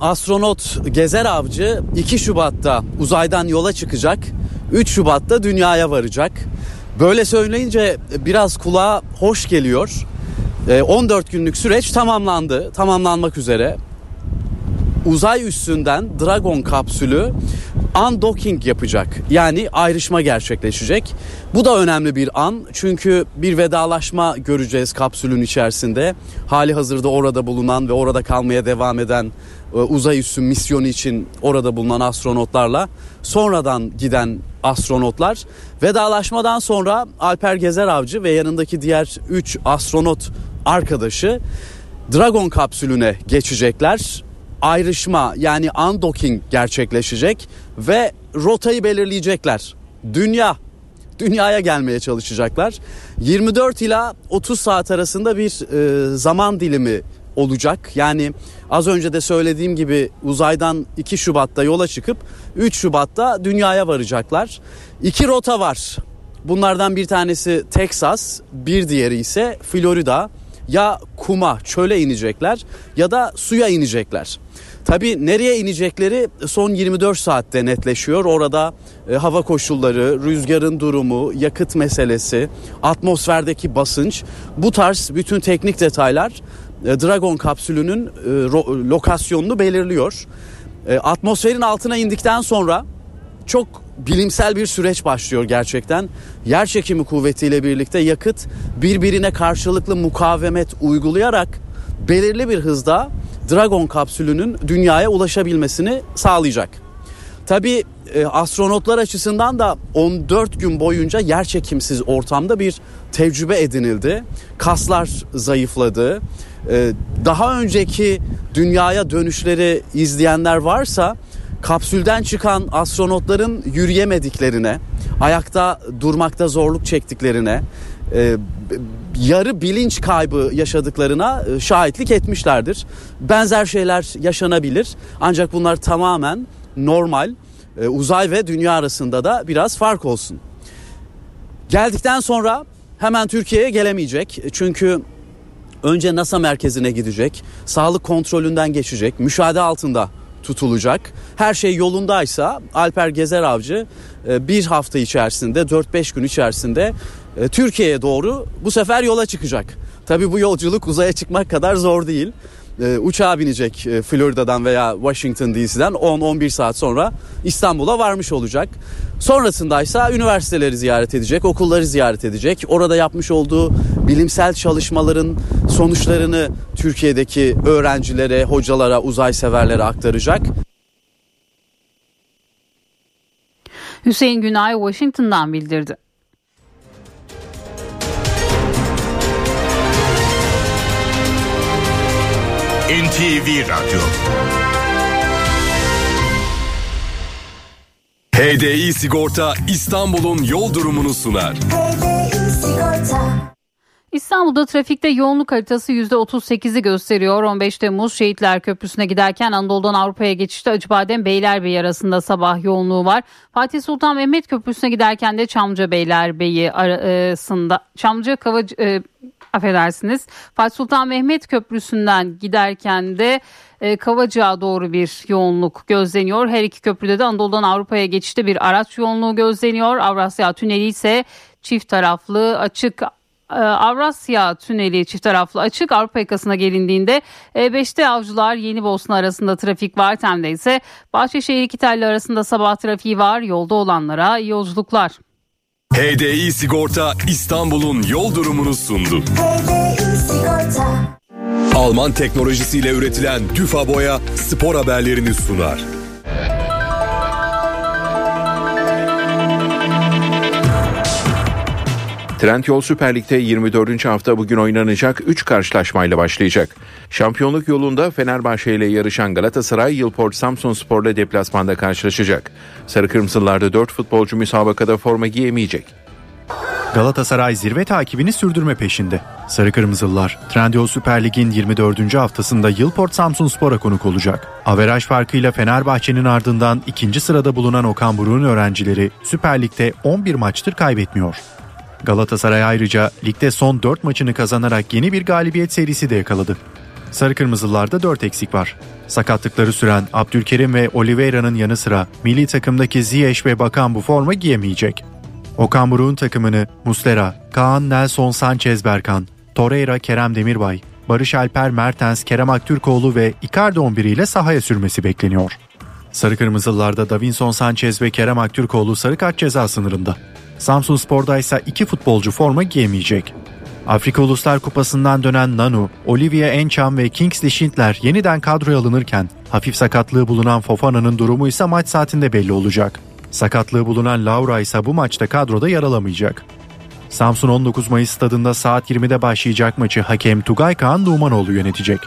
Astronot Gezer Avcı 2 Şubat'ta uzaydan yola çıkacak. 3 Şubat'ta dünyaya varacak. Böyle söyleyince biraz kulağa hoş geliyor. 14 günlük süreç tamamlandı. Tamamlanmak üzere. Uzay üstünden Dragon kapsülü undocking yapacak. Yani ayrışma gerçekleşecek. Bu da önemli bir an çünkü bir vedalaşma göreceğiz kapsülün içerisinde. Hali hazırda orada bulunan ve orada kalmaya devam eden e, uzay üssü misyonu için orada bulunan astronotlarla sonradan giden astronotlar vedalaşmadan sonra Alper Gezer Avcı ve yanındaki diğer 3 astronot arkadaşı Dragon kapsülüne geçecekler. Ayrışma yani undocking gerçekleşecek ve rotayı belirleyecekler. Dünya dünyaya gelmeye çalışacaklar. 24 ila 30 saat arasında bir e, zaman dilimi olacak. Yani az önce de söylediğim gibi uzaydan 2 Şubat'ta yola çıkıp 3 Şubat'ta dünyaya varacaklar. İki rota var. Bunlardan bir tanesi Texas, bir diğeri ise Florida. Ya kuma, çöle inecekler ya da suya inecekler. Tabii nereye inecekleri son 24 saatte netleşiyor. Orada e, hava koşulları, rüzgarın durumu, yakıt meselesi, atmosferdeki basınç bu tarz bütün teknik detaylar e, Dragon kapsülünün e, ro- lokasyonunu belirliyor. E, atmosferin altına indikten sonra çok bilimsel bir süreç başlıyor gerçekten. Yer çekimi kuvvetiyle birlikte yakıt birbirine karşılıklı mukavemet uygulayarak belirli bir hızda Dragon kapsülünün dünyaya ulaşabilmesini sağlayacak. Tabi e, astronotlar açısından da 14 gün boyunca yerçekimsiz ortamda bir tecrübe edinildi. Kaslar zayıfladı. E, daha önceki dünyaya dönüşleri izleyenler varsa kapsülden çıkan astronotların yürüyemediklerine, ayakta durmakta zorluk çektiklerine, e, yarı bilinç kaybı yaşadıklarına e, şahitlik etmişlerdir. Benzer şeyler yaşanabilir ancak bunlar tamamen normal. E, uzay ve dünya arasında da biraz fark olsun. Geldikten sonra hemen Türkiye'ye gelemeyecek. Çünkü önce NASA merkezine gidecek. Sağlık kontrolünden geçecek. Müşahede altında tutulacak. Her şey yolundaysa Alper Gezer Avcı e, bir hafta içerisinde 4-5 gün içerisinde e, Türkiye'ye doğru bu sefer yola çıkacak. Tabi bu yolculuk uzaya çıkmak kadar zor değil. E, uçağa binecek e, Florida'dan veya Washington DC'den 10-11 saat sonra İstanbul'a varmış olacak. Sonrasında ise üniversiteleri ziyaret edecek, okulları ziyaret edecek. Orada yapmış olduğu bilimsel çalışmaların sonuçlarını Türkiye'deki öğrencilere, hocalara, uzay severlere aktaracak. Hüseyin Günay Washington'dan bildirdi. NTV Radyo HDI Sigorta İstanbul'un yol durumunu sunar. İstanbul'da trafikte yoğunluk haritası %38'i gösteriyor. 15 Temmuz Şehitler Köprüsü'ne giderken Anadolu'dan Avrupa'ya geçişte Acıbadem Beylerbeyi arasında sabah yoğunluğu var. Fatih Sultan Mehmet Köprüsü'ne giderken de Çamlıca Beylerbeyi arasında Çamlıca Kavacı e, affedersiniz. Fatih Sultan Mehmet Köprüsü'nden giderken de e, Kavacık'a doğru bir yoğunluk gözleniyor. Her iki köprüde de Anadolu'dan Avrupa'ya geçişte bir araç yoğunluğu gözleniyor. Avrasya Tüneli ise çift taraflı açık e, Avrasya Tüneli çift taraflı açık Avrupa yakasına gelindiğinde E5'te Avcılar Yeni Bosna arasında trafik var. Tem'de ise Bahçeşehir iki telli arasında sabah trafiği var. Yolda olanlara yolculuklar. HDI Sigorta İstanbul'un yol durumunu sundu. Alman teknolojisiyle üretilen Düfa Boya spor haberlerini sunar. Trendyol Süper Lig'de 24. hafta bugün oynanacak 3 karşılaşmayla başlayacak. Şampiyonluk yolunda Fenerbahçe ile yarışan Galatasaray Yılport Samsun Spor'la deplasmanda karşılaşacak. Sarı Kırmızılarda 4 futbolcu müsabakada forma giyemeyecek. Galatasaray zirve takibini sürdürme peşinde. Sarı Kırmızılılar Trendyol Süper Lig'in 24. haftasında Yılport Samsun Spor'a konuk olacak. Averaj farkıyla Fenerbahçe'nin ardından ikinci sırada bulunan Okan Buruk'un öğrencileri Süper Lig'de 11 maçtır kaybetmiyor. Galatasaray ayrıca ligde son 4 maçını kazanarak yeni bir galibiyet serisi de yakaladı. Sarı Kırmızılılarda 4 eksik var. Sakatlıkları süren Abdülkerim ve Oliveira'nın yanı sıra milli takımdaki Ziyech ve Bakan bu forma giyemeyecek. Okan Buruk'un takımını Muslera, Kaan Nelson Sanchez Berkan, Torreira Kerem Demirbay, Barış Alper Mertens Kerem Aktürkoğlu ve Icardi 11 ile sahaya sürmesi bekleniyor. Sarı Kırmızılılarda Davinson Sanchez ve Kerem Aktürkoğlu sarı kart ceza sınırında. Samsun Spor'da ise iki futbolcu forma giyemeyecek. Afrika Uluslar Kupası'ndan dönen Nanu, Olivia Encham ve Kingsley Schindler yeniden kadroya alınırken hafif sakatlığı bulunan Fofana'nın durumu ise maç saatinde belli olacak. Sakatlığı bulunan Laura ise bu maçta kadroda yer alamayacak. Samsun 19 Mayıs stadında saat 20'de başlayacak maçı hakem Tugay Kaan Numanoğlu yönetecek.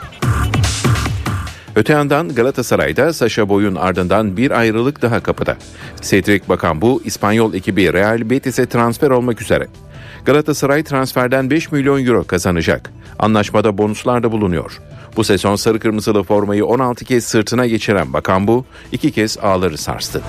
Öte yandan Galatasaray'da Saşa Boy'un ardından bir ayrılık daha kapıda. Cedric Bakambu İspanyol ekibi Real Betis'e transfer olmak üzere. Galatasaray transferden 5 milyon euro kazanacak. Anlaşmada bonuslar da bulunuyor. Bu sezon sarı kırmızılı formayı 16 kez sırtına geçiren Bakambu iki kez ağları sarstı.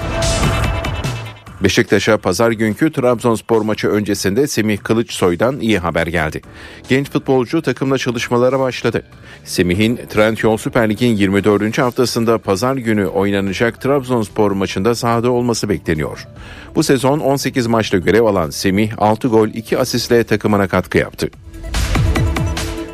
Beşiktaş'a pazar günkü Trabzonspor maçı öncesinde Semih Kılıçsoy'dan iyi haber geldi. Genç futbolcu takımla çalışmalara başladı. Semih'in Trendyol Süper Lig'in 24. haftasında pazar günü oynanacak Trabzonspor maçında sahada olması bekleniyor. Bu sezon 18 maçta görev alan Semih 6 gol 2 asistle takımına katkı yaptı.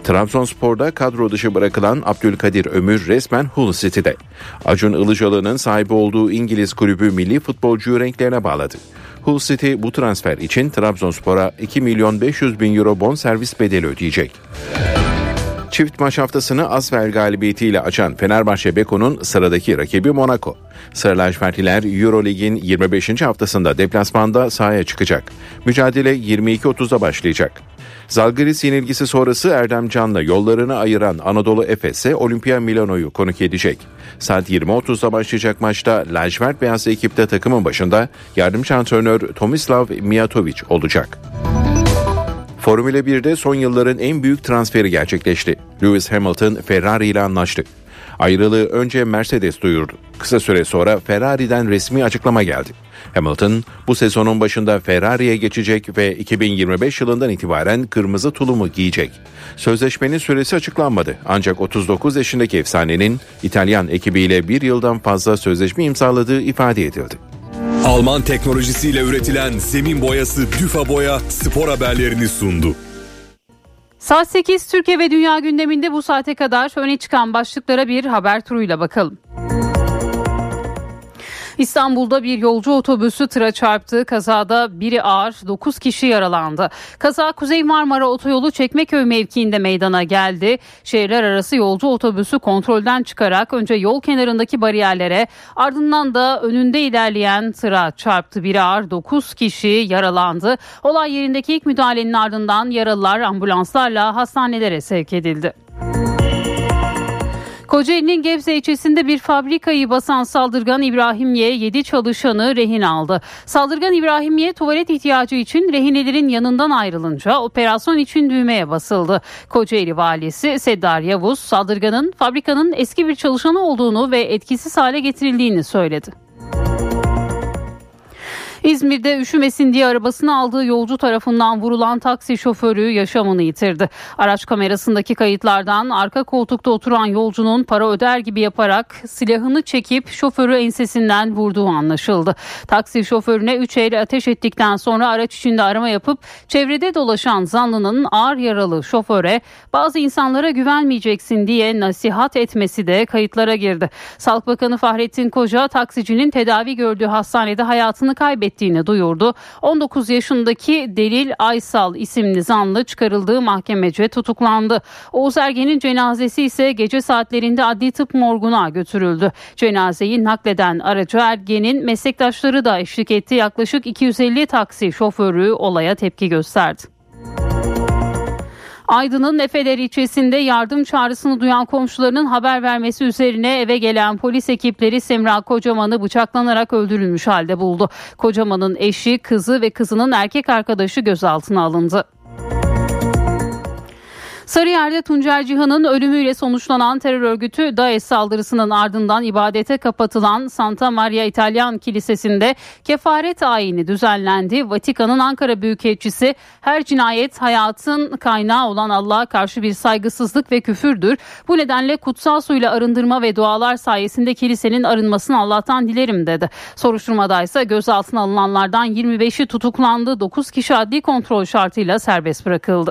Trabzonspor'da kadro dışı bırakılan Abdülkadir Ömür resmen Hull City'de. Acun Ilıcalı'nın sahibi olduğu İngiliz kulübü milli futbolcuyu renklerine bağladı. Hull City bu transfer için Trabzonspor'a 2 milyon 500 bin euro bon servis bedeli ödeyecek. Çift maç haftasını Asfer galibiyetiyle açan Fenerbahçe Beko'nun sıradaki rakibi Monaco. Sarı lacivertliler Eurolig'in 25. haftasında deplasmanda sahaya çıkacak. Mücadele 22.30'da başlayacak. Zalgiris yenilgisi sonrası Erdem Can'la yollarını ayıran Anadolu Efes'e Olimpia Milano'yu konuk edecek. Saat 20.30'da başlayacak maçta lacivert beyaz ekipte takımın başında yardımcı antrenör Tomislav Mijatovic olacak. Formula 1'de son yılların en büyük transferi gerçekleşti. Lewis Hamilton Ferrari ile anlaştı. Ayrılığı önce Mercedes duyurdu. Kısa süre sonra Ferrari'den resmi açıklama geldi. Hamilton bu sezonun başında Ferrari'ye geçecek ve 2025 yılından itibaren kırmızı tulumu giyecek. Sözleşmenin süresi açıklanmadı ancak 39 yaşındaki efsanenin İtalyan ekibiyle bir yıldan fazla sözleşme imzaladığı ifade edildi. Alman teknolojisiyle üretilen zemin boyası Düfa Boya spor haberlerini sundu. Saat 8 Türkiye ve Dünya gündeminde bu saate kadar öne çıkan başlıklara bir haber turuyla bakalım. İstanbul'da bir yolcu otobüsü tıra çarptı. Kazada biri ağır, 9 kişi yaralandı. Kaza Kuzey Marmara Otoyolu Çekmeköy mevkiinde meydana geldi. Şehirler arası yolcu otobüsü kontrolden çıkarak önce yol kenarındaki bariyerlere ardından da önünde ilerleyen tıra çarptı. Biri ağır, 9 kişi yaralandı. Olay yerindeki ilk müdahalenin ardından yaralılar ambulanslarla hastanelere sevk edildi. Kocaeli'nin Gebze ilçesinde bir fabrikayı basan saldırgan İbrahim Y 7 çalışanı rehin aldı. Saldırgan İbrahim Y tuvalet ihtiyacı için rehinelerin yanından ayrılınca operasyon için düğmeye basıldı. Kocaeli valisi Seddar Yavuz saldırganın fabrikanın eski bir çalışanı olduğunu ve etkisiz hale getirildiğini söyledi. İzmir'de üşümesin diye arabasını aldığı yolcu tarafından vurulan taksi şoförü yaşamını yitirdi. Araç kamerasındaki kayıtlardan arka koltukta oturan yolcunun para öder gibi yaparak silahını çekip şoförü ensesinden vurduğu anlaşıldı. Taksi şoförüne 3 el ateş ettikten sonra araç içinde arama yapıp çevrede dolaşan zanlının ağır yaralı şoföre bazı insanlara güvenmeyeceksin diye nasihat etmesi de kayıtlara girdi. Sağlık Bakanı Fahrettin Koca taksicinin tedavi gördüğü hastanede hayatını kaybetti ettiğini duyurdu. 19 yaşındaki Delil Aysal isimli zanlı çıkarıldığı mahkemece tutuklandı. Oğuz Ergen'in cenazesi ise gece saatlerinde adli tıp morguna götürüldü. Cenazeyi nakleden aracı Ergen'in meslektaşları da eşlik etti. Yaklaşık 250 taksi şoförü olaya tepki gösterdi. Aydın'ın Efeler ilçesinde yardım çağrısını duyan komşularının haber vermesi üzerine eve gelen polis ekipleri Semra Kocaman'ı bıçaklanarak öldürülmüş halde buldu. Kocaman'ın eşi, kızı ve kızının erkek arkadaşı gözaltına alındı. Sarıyer'de Tuncer Cihan'ın ölümüyle sonuçlanan terör örgütü DAEŞ saldırısının ardından ibadete kapatılan Santa Maria İtalyan Kilisesi'nde kefaret ayini düzenlendi. Vatikan'ın Ankara Büyükelçisi her cinayet hayatın kaynağı olan Allah'a karşı bir saygısızlık ve küfürdür. Bu nedenle kutsal suyla arındırma ve dualar sayesinde kilisenin arınmasını Allah'tan dilerim dedi. Soruşturmada ise gözaltına alınanlardan 25'i tutuklandı. 9 kişi adli kontrol şartıyla serbest bırakıldı.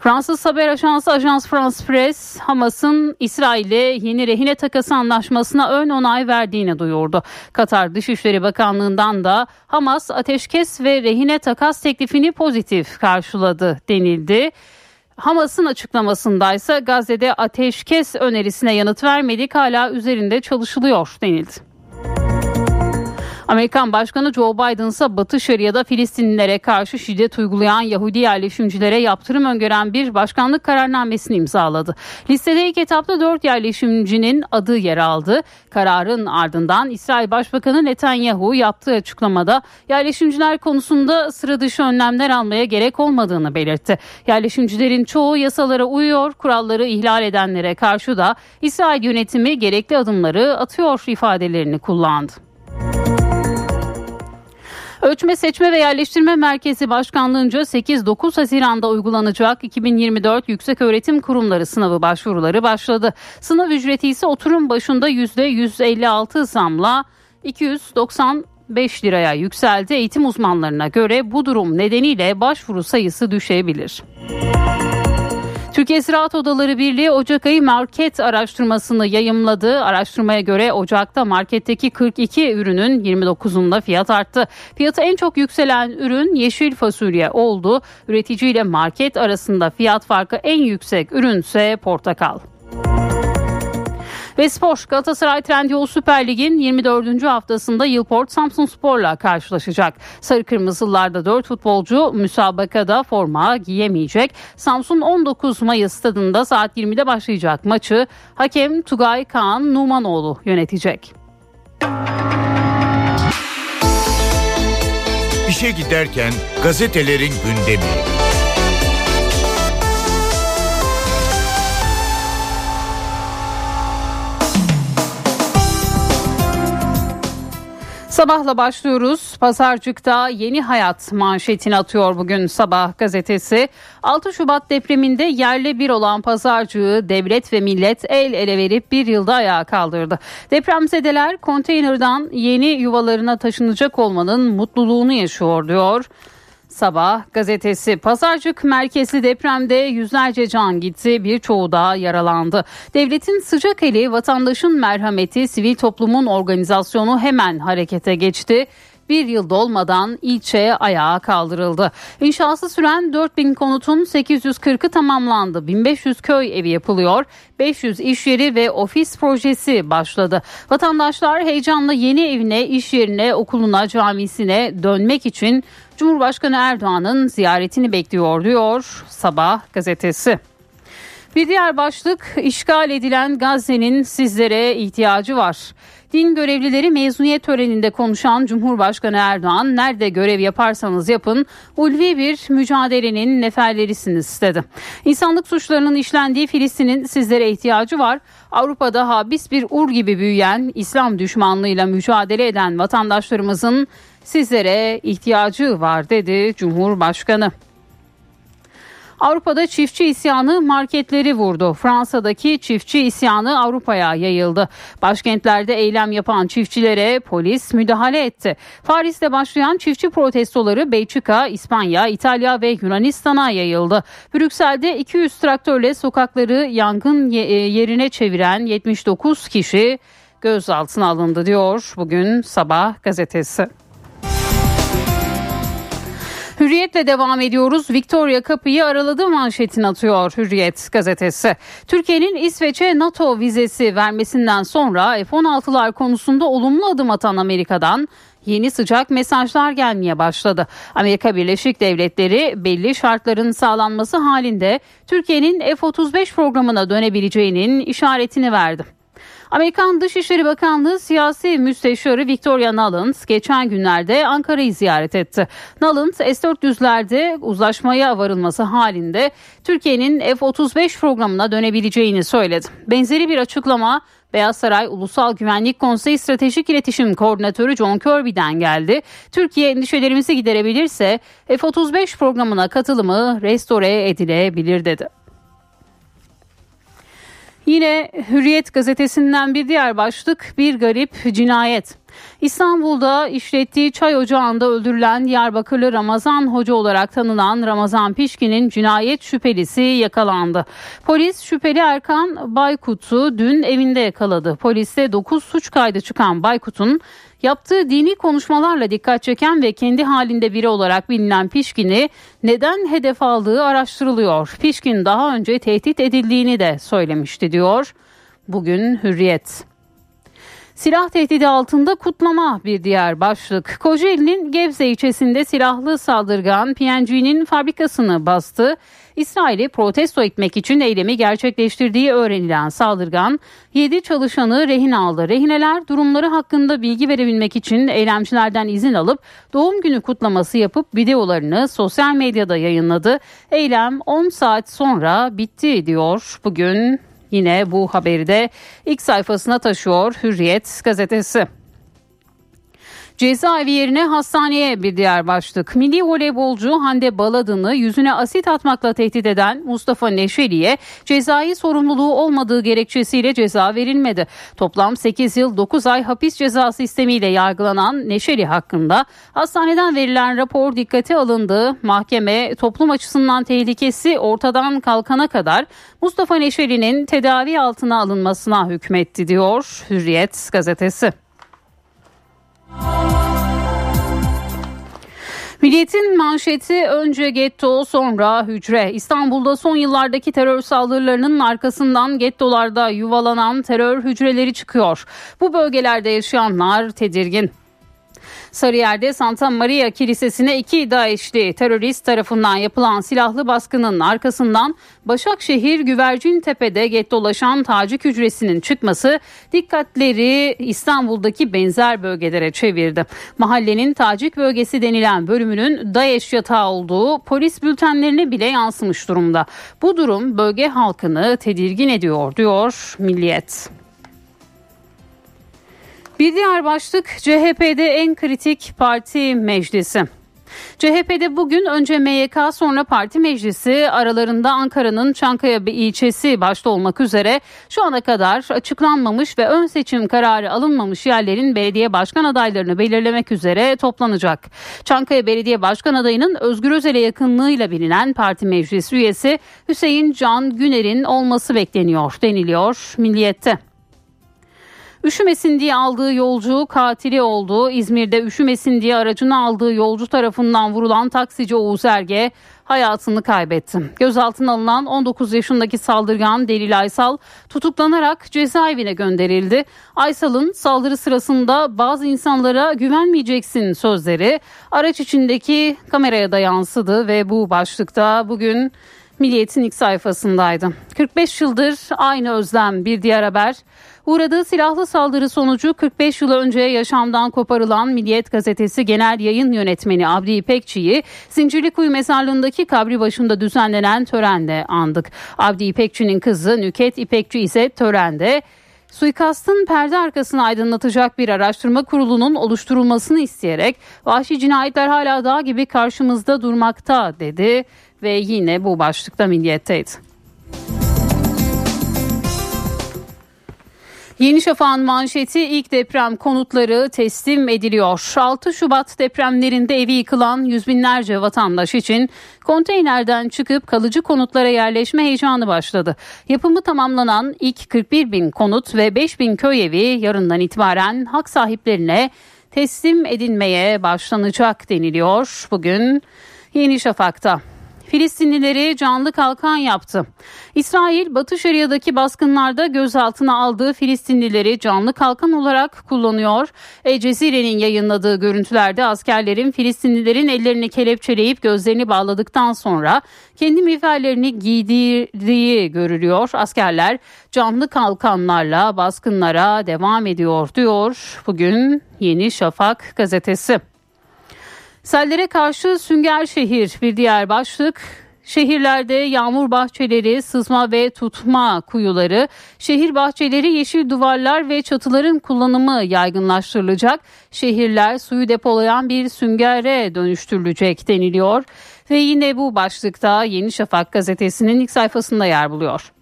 Fransız haber ajansı Ajans France Press, Hamas'ın İsrail'e yeni rehine takası anlaşmasına ön onay verdiğini duyurdu. Katar Dışişleri Bakanlığı'ndan da Hamas ateşkes ve rehine takas teklifini pozitif karşıladı denildi. Hamas'ın açıklamasındaysa Gazze'de ateşkes önerisine yanıt vermedik hala üzerinde çalışılıyor denildi. Amerikan Başkanı Joe Biden ise Batı Şeria'da Filistinlilere karşı şiddet uygulayan Yahudi yerleşimcilere yaptırım öngören bir başkanlık kararnamesini imzaladı. Listede ilk etapta dört yerleşimcinin adı yer aldı. Kararın ardından İsrail Başbakanı Netanyahu yaptığı açıklamada yerleşimciler konusunda sıra dışı önlemler almaya gerek olmadığını belirtti. Yerleşimcilerin çoğu yasalara uyuyor, kuralları ihlal edenlere karşı da İsrail yönetimi gerekli adımları atıyor ifadelerini kullandı. Ölçme Seçme ve Yerleştirme Merkezi Başkanlığı'nca 8-9 Haziran'da uygulanacak 2024 Yüksek Öğretim Kurumları sınavı başvuruları başladı. Sınav ücreti ise oturum başında %156 zamla 295 liraya yükseldi. Eğitim uzmanlarına göre bu durum nedeniyle başvuru sayısı düşebilir. Türkiye Ziraat Odaları Birliği Ocak ayı market araştırmasını yayımladı. Araştırmaya göre Ocak'ta marketteki 42 ürünün 29'unda fiyat arttı. Fiyatı en çok yükselen ürün yeşil fasulye oldu. Üretici ile market arasında fiyat farkı en yüksek ürünse portakal. Ve spor Galatasaray Trendyol Süper Lig'in 24. haftasında Yılport Samsun Spor'la karşılaşacak. Sarı Kırmızılarda 4 futbolcu müsabakada forma giyemeyecek. Samsun 19 Mayıs stadında saat 20'de başlayacak maçı hakem Tugay Kaan Numanoğlu yönetecek. İşe giderken gazetelerin gündemi. Sabahla başlıyoruz. Pazarcık'ta yeni hayat manşetini atıyor bugün Sabah gazetesi. 6 Şubat depreminde yerle bir olan pazarcığı devlet ve millet el ele verip bir yılda ayağa kaldırdı. Depremzedeler konteynerdan yeni yuvalarına taşınacak olmanın mutluluğunu yaşıyor diyor. Sabah gazetesi Pazarcık merkezli depremde yüzlerce can gitti birçoğu da yaralandı. Devletin sıcak eli vatandaşın merhameti sivil toplumun organizasyonu hemen harekete geçti bir yıl dolmadan ilçe ayağa kaldırıldı. İnşası süren 4000 konutun 840'ı tamamlandı. 1500 köy evi yapılıyor. 500 iş yeri ve ofis projesi başladı. Vatandaşlar heyecanla yeni evine, iş yerine, okuluna, camisine dönmek için Cumhurbaşkanı Erdoğan'ın ziyaretini bekliyor diyor Sabah gazetesi. Bir diğer başlık işgal edilen Gazze'nin sizlere ihtiyacı var. Din görevlileri mezuniyet töreninde konuşan Cumhurbaşkanı Erdoğan nerede görev yaparsanız yapın ulvi bir mücadelenin neferlerisiniz dedi. İnsanlık suçlarının işlendiği Filistin'in sizlere ihtiyacı var. Avrupa'da habis bir ur gibi büyüyen İslam düşmanlığıyla mücadele eden vatandaşlarımızın sizlere ihtiyacı var dedi Cumhurbaşkanı. Avrupa'da çiftçi isyanı marketleri vurdu. Fransa'daki çiftçi isyanı Avrupa'ya yayıldı. Başkentlerde eylem yapan çiftçilere polis müdahale etti. Paris'te başlayan çiftçi protestoları Belçika, İspanya, İtalya ve Yunanistan'a yayıldı. Brüksel'de 200 traktörle sokakları yangın e, yerine çeviren 79 kişi gözaltına alındı diyor bugün Sabah gazetesi. Hürriyetle devam ediyoruz. Victoria kapıyı araladı manşetini atıyor Hürriyet gazetesi. Türkiye'nin İsveç'e NATO vizesi vermesinden sonra F-16'lar konusunda olumlu adım atan Amerika'dan yeni sıcak mesajlar gelmeye başladı. Amerika Birleşik Devletleri belli şartların sağlanması halinde Türkiye'nin F-35 programına dönebileceğinin işaretini verdi. Amerikan Dışişleri Bakanlığı siyasi müsteşarı Victoria Nuland geçen günlerde Ankara'yı ziyaret etti. Nuland S-400'lerde uzlaşmaya varılması halinde Türkiye'nin F-35 programına dönebileceğini söyledi. Benzeri bir açıklama Beyaz Saray Ulusal Güvenlik Konseyi Stratejik İletişim Koordinatörü John Kirby'den geldi. Türkiye endişelerimizi giderebilirse F-35 programına katılımı restore edilebilir dedi. Yine Hürriyet gazetesinden bir diğer başlık bir garip cinayet. İstanbul'da işlettiği çay ocağında öldürülen Diyarbakırlı Ramazan Hoca olarak tanınan Ramazan Pişkin'in cinayet şüphelisi yakalandı. Polis şüpheli Erkan Baykut'u dün evinde yakaladı. Poliste 9 suç kaydı çıkan Baykut'un Yaptığı dini konuşmalarla dikkat çeken ve kendi halinde biri olarak bilinen Pişkin'i neden hedef aldığı araştırılıyor. Pişkin daha önce tehdit edildiğini de söylemişti diyor. Bugün Hürriyet. Silah tehdidi altında kutlama bir diğer başlık. Kocaeli'nin Gebze ilçesinde silahlı saldırgan PNG'nin fabrikasını bastı. İsrail'i protesto etmek için eylemi gerçekleştirdiği öğrenilen saldırgan 7 çalışanı rehin aldı. Rehineler durumları hakkında bilgi verebilmek için eylemcilerden izin alıp doğum günü kutlaması yapıp videolarını sosyal medyada yayınladı. Eylem 10 saat sonra bitti diyor bugün Yine bu haberi de ilk sayfasına taşıyor Hürriyet gazetesi. Cezaevi yerine hastaneye bir diğer başlık. Milli voleybolcu Hande Baladın'ı yüzüne asit atmakla tehdit eden Mustafa Neşeli'ye cezai sorumluluğu olmadığı gerekçesiyle ceza verilmedi. Toplam 8 yıl 9 ay hapis cezası sistemiyle yargılanan Neşeli hakkında hastaneden verilen rapor dikkate alındı. Mahkeme toplum açısından tehlikesi ortadan kalkana kadar Mustafa Neşeli'nin tedavi altına alınmasına hükmetti diyor Hürriyet gazetesi. Milliyetin manşeti önce getto sonra hücre. İstanbul'da son yıllardaki terör saldırılarının arkasından gettolarda yuvalanan terör hücreleri çıkıyor. Bu bölgelerde yaşayanlar tedirgin. Sarıyer'de Santa Maria Kilisesi'ne iki DAEŞ'li terörist tarafından yapılan silahlı baskının arkasından Başakşehir Güvercin Tepe'de gettolaşan tacik hücresinin çıkması dikkatleri İstanbul'daki benzer bölgelere çevirdi. Mahallenin tacik bölgesi denilen bölümünün DAEŞ yatağı olduğu polis bültenlerine bile yansımış durumda. Bu durum bölge halkını tedirgin ediyor diyor Milliyet. Bir diğer başlık CHP'de en kritik parti meclisi. CHP'de bugün önce MYK sonra parti meclisi aralarında Ankara'nın Çankaya ilçesi başta olmak üzere şu ana kadar açıklanmamış ve ön seçim kararı alınmamış yerlerin belediye başkan adaylarını belirlemek üzere toplanacak. Çankaya Belediye Başkan adayının Özgür Özel'e yakınlığıyla bilinen parti meclis üyesi Hüseyin Can Güner'in olması bekleniyor deniliyor Milliyet'te. Üşümesin diye aldığı yolcu katili oldu. İzmir'de üşümesin diye aracını aldığı yolcu tarafından vurulan taksici Oğuz Erge hayatını kaybetti. Gözaltına alınan 19 yaşındaki saldırgan Delil Aysal tutuklanarak cezaevine gönderildi. Aysal'ın saldırı sırasında bazı insanlara güvenmeyeceksin sözleri araç içindeki kameraya da yansıdı ve bu başlıkta bugün Milliyet'in ilk sayfasındaydı. 45 yıldır aynı özlem bir diğer haber. Uğradığı silahlı saldırı sonucu 45 yıl önce yaşamdan koparılan Milliyet Gazetesi Genel Yayın Yönetmeni Abdi İpekçi'yi Zincirlikuyu mezarlığındaki kabri başında düzenlenen törende andık. Abdi İpekçi'nin kızı Nüket İpekçi ise törende Suikastın perde arkasını aydınlatacak bir araştırma kurulunun oluşturulmasını isteyerek vahşi cinayetler hala dağ gibi karşımızda durmakta dedi ve yine bu başlıkta milliyetteydi. Yeni Şafak'ın manşeti ilk deprem konutları teslim ediliyor. 6 Şubat depremlerinde evi yıkılan yüz binlerce vatandaş için konteynerden çıkıp kalıcı konutlara yerleşme heyecanı başladı. Yapımı tamamlanan ilk 41 bin konut ve 5 bin köy evi yarından itibaren hak sahiplerine teslim edilmeye başlanacak deniliyor. Bugün Yeni Şafak'ta. Filistinlileri canlı kalkan yaptı. İsrail Batı Şeria'daki baskınlarda gözaltına aldığı Filistinlileri canlı kalkan olarak kullanıyor. El Cezire'nin yayınladığı görüntülerde askerlerin Filistinlilerin ellerini kelepçeleyip gözlerini bağladıktan sonra kendi miğferlerini giydirdiği görülüyor. Askerler canlı kalkanlarla baskınlara devam ediyor diyor bugün Yeni Şafak gazetesi. Sellere karşı Sünger Şehir bir diğer başlık. Şehirlerde yağmur bahçeleri, sızma ve tutma kuyuları, şehir bahçeleri, yeşil duvarlar ve çatıların kullanımı yaygınlaştırılacak. Şehirler suyu depolayan bir süngere dönüştürülecek deniliyor. Ve yine bu başlıkta Yeni Şafak gazetesinin ilk sayfasında yer buluyor.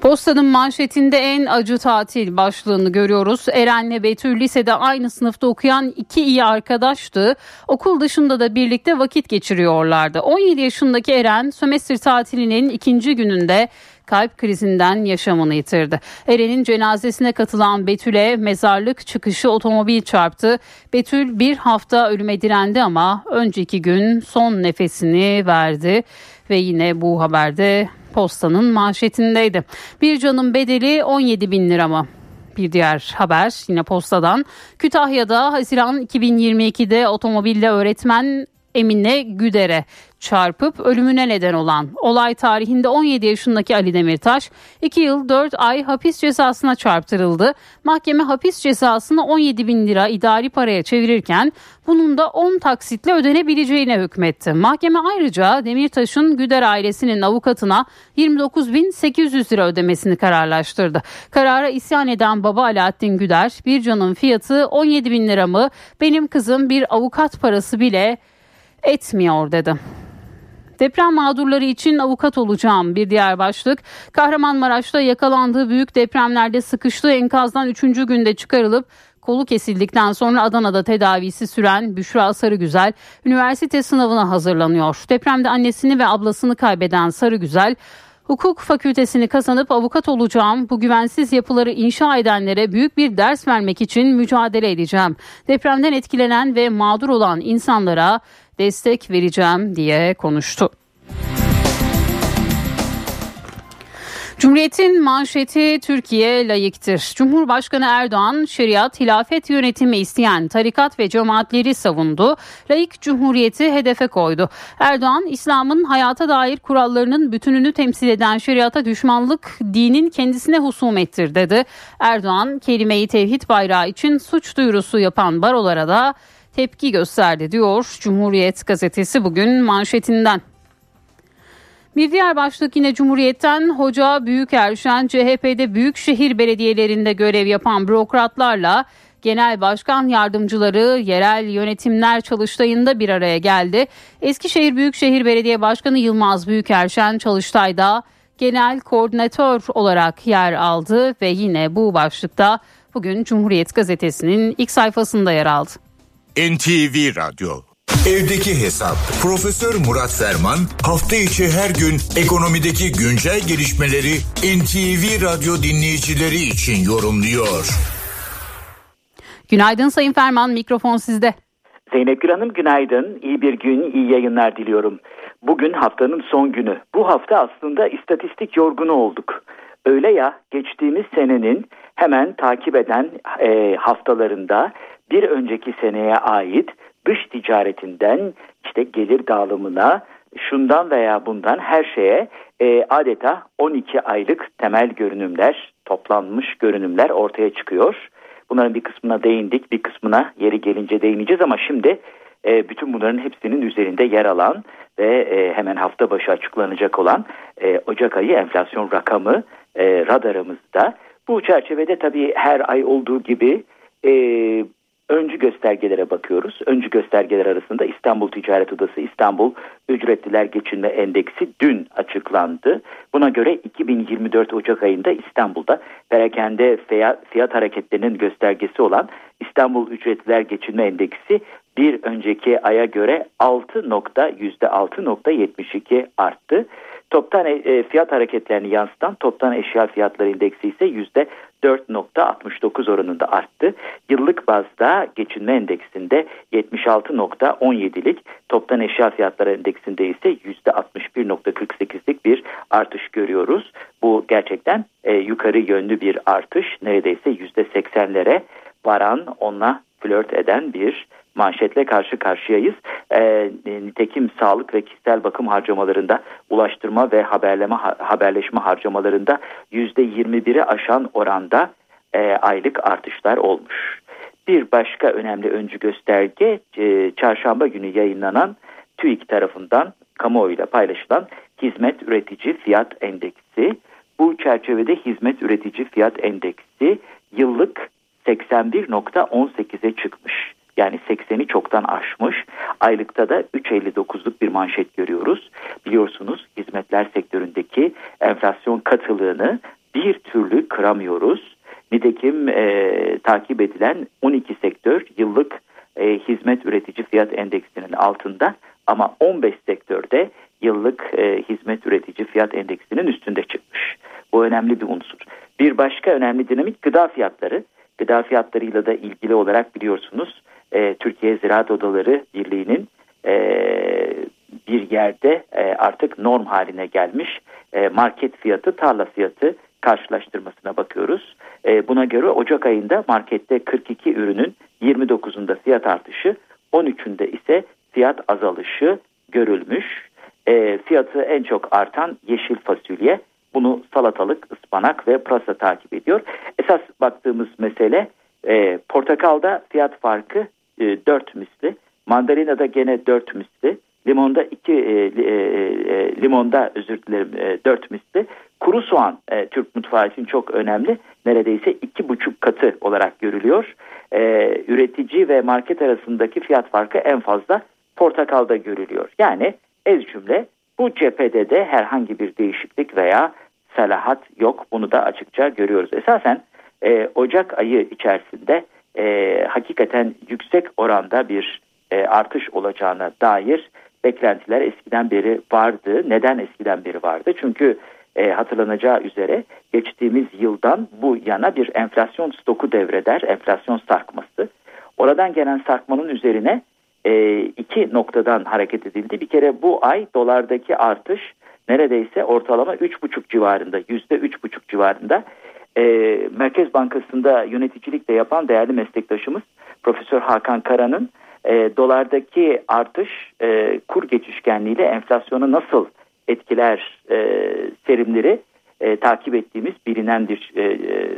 Postanın manşetinde en acı tatil başlığını görüyoruz. Eren'le Betül lisede aynı sınıfta okuyan iki iyi arkadaştı. Okul dışında da birlikte vakit geçiriyorlardı. 17 yaşındaki Eren sömestr tatilinin ikinci gününde kalp krizinden yaşamını yitirdi. Eren'in cenazesine katılan Betül'e mezarlık çıkışı otomobil çarptı. Betül bir hafta ölüme direndi ama önceki gün son nefesini verdi ve yine bu haberde postanın manşetindeydi. Bir canın bedeli 17 bin lira mı? Bir diğer haber yine postadan. Kütahya'da Haziran 2022'de otomobille öğretmen Emine Güder'e çarpıp ölümüne neden olan olay tarihinde 17 yaşındaki Ali Demirtaş 2 yıl 4 ay hapis cezasına çarptırıldı. Mahkeme hapis cezasını 17 bin lira idari paraya çevirirken bunun da 10 taksitle ödenebileceğine hükmetti. Mahkeme ayrıca Demirtaş'ın Güder ailesinin avukatına 29.800 lira ödemesini kararlaştırdı. Karara isyan eden baba Alaaddin Güder bir canın fiyatı 17 bin lira mı benim kızım bir avukat parası bile etmiyor dedi. Deprem mağdurları için avukat olacağım bir diğer başlık. Kahramanmaraş'ta yakalandığı büyük depremlerde sıkıştığı enkazdan 3. günde çıkarılıp kolu kesildikten sonra Adana'da tedavisi süren Büşra Sarıgüzel üniversite sınavına hazırlanıyor. Depremde annesini ve ablasını kaybeden Sarıgüzel Hukuk fakültesini kazanıp avukat olacağım. Bu güvensiz yapıları inşa edenlere büyük bir ders vermek için mücadele edeceğim. Depremden etkilenen ve mağdur olan insanlara destek vereceğim diye konuştu. Cumhuriyetin manşeti Türkiye layıktır. Cumhurbaşkanı Erdoğan şeriat, hilafet yönetimi isteyen tarikat ve cemaatleri savundu. Layık cumhuriyeti hedefe koydu. Erdoğan, İslam'ın hayata dair kurallarının bütününü temsil eden şeriata düşmanlık dinin kendisine husumettir dedi. Erdoğan, kelimeyi tevhid bayrağı için suç duyurusu yapan barolara da tepki gösterdi diyor Cumhuriyet gazetesi bugün manşetinden. Bir diğer başlık yine Cumhuriyet'ten Hoca Büyükerşen CHP'de büyükşehir belediyelerinde görev yapan bürokratlarla genel başkan yardımcıları yerel yönetimler çalıştayında bir araya geldi. Eskişehir Büyükşehir Belediye Başkanı Yılmaz Büyükerşen çalıştayda genel koordinatör olarak yer aldı ve yine bu başlıkta bugün Cumhuriyet Gazetesi'nin ilk sayfasında yer aldı. NTV Radyo Evdeki Hesap Profesör Murat Ferman hafta içi her gün ekonomideki güncel gelişmeleri NTV Radyo dinleyicileri için yorumluyor. Günaydın Sayın Ferman mikrofon sizde. Zeynep Gül Hanım günaydın. İyi bir gün, iyi yayınlar diliyorum. Bugün haftanın son günü. Bu hafta aslında istatistik yorgunu olduk. Öyle ya geçtiğimiz senenin hemen takip eden e, haftalarında bir önceki seneye ait dış ticaretinden işte gelir dağılımına şundan veya bundan her şeye e, adeta 12 aylık temel görünümler toplanmış görünümler ortaya çıkıyor. Bunların bir kısmına değindik bir kısmına yeri gelince değineceğiz ama şimdi e, bütün bunların hepsinin üzerinde yer alan ve e, hemen hafta başı açıklanacak olan e, Ocak ayı enflasyon rakamı e, radarımızda. Bu çerçevede tabii her ay olduğu gibi e, öncü göstergelere bakıyoruz. Öncü göstergeler arasında İstanbul Ticaret Odası İstanbul Ücretliler Geçinme Endeksi dün açıklandı. Buna göre 2024 Ocak ayında İstanbul'da perakende fiyat hareketlerinin göstergesi olan İstanbul Ücretliler Geçinme Endeksi bir önceki aya göre 6 nokta %6.72 arttı. Toptan e, fiyat hareketlerini yansıtan toptan eşya fiyatları indeksi ise yüzde 4.69 oranında arttı. Yıllık bazda geçinme endeksinde 76.17'lik toptan eşya fiyatları endeksinde ise %61.48'lik bir artış görüyoruz. Bu gerçekten e, yukarı yönlü bir artış. Neredeyse %80'lere varan onunla flört eden bir manşetle karşı karşıyayız. E, nitekim sağlık ve kişisel bakım harcamalarında ulaştırma ve haberleme haberleşme harcamalarında yüzde 21'i aşan oranda e, aylık artışlar olmuş. Bir başka önemli öncü gösterge e, çarşamba günü yayınlanan TÜİK tarafından kamuoyuyla paylaşılan hizmet üretici fiyat endeksi. Bu çerçevede hizmet üretici fiyat endeksi yıllık 81.18'e çıkmış. Yani 80'i çoktan aşmış. Aylıkta da 3.59'luk bir manşet görüyoruz. Biliyorsunuz hizmetler sektöründeki enflasyon katılığını bir türlü kıramıyoruz. Nitekim e, takip edilen 12 sektör yıllık e, hizmet üretici fiyat endeksinin altında ama 15 sektörde yıllık e, hizmet üretici fiyat endeksinin üstünde çıkmış. Bu önemli bir unsur. Bir başka önemli dinamik gıda fiyatları. Gıda fiyatlarıyla da ilgili olarak biliyorsunuz e, Türkiye Ziraat Odaları Birliği'nin e, bir yerde e, artık norm haline gelmiş e, market fiyatı tarla fiyatı karşılaştırmasına bakıyoruz. E, buna göre Ocak ayında markette 42 ürünün 29'unda fiyat artışı 13'ünde ise fiyat azalışı görülmüş. E, fiyatı en çok artan yeşil fasulye bunu salatalık, ıspanak ve pırasa takip ediyor. Esas baktığımız mesele e, portakalda fiyat farkı e, 4 misli. Mandalina'da gene 4 misli. Limonda 2 e, e, e, limonda özür dilerim e, 4 misli. Kuru soğan e, Türk mutfağı için çok önemli. Neredeyse iki buçuk katı olarak görülüyor. E, üretici ve market arasındaki fiyat farkı en fazla portakalda görülüyor. Yani ez cümle bu cephede de herhangi bir değişiklik veya salahat yok. Bunu da açıkça görüyoruz. Esasen e, Ocak ayı içerisinde e, hakikaten yüksek oranda bir e, artış olacağına dair beklentiler eskiden beri vardı. Neden eskiden beri vardı? Çünkü e, hatırlanacağı üzere geçtiğimiz yıldan bu yana bir enflasyon stoku devreder, enflasyon sarkması. Oradan gelen sarkmanın üzerine e, iki noktadan hareket edildi. Bir kere bu ay dolardaki artış neredeyse ortalama 3,5 civarında, %3,5 civarında. E, Merkez Bankası'nda yöneticilik de yapan değerli meslektaşımız Profesör Hakan Kara'nın e, dolardaki artış e, kur geçişkenliğiyle enflasyonu nasıl etkiler e, serimleri e, takip ettiğimiz bilinen bir e, e,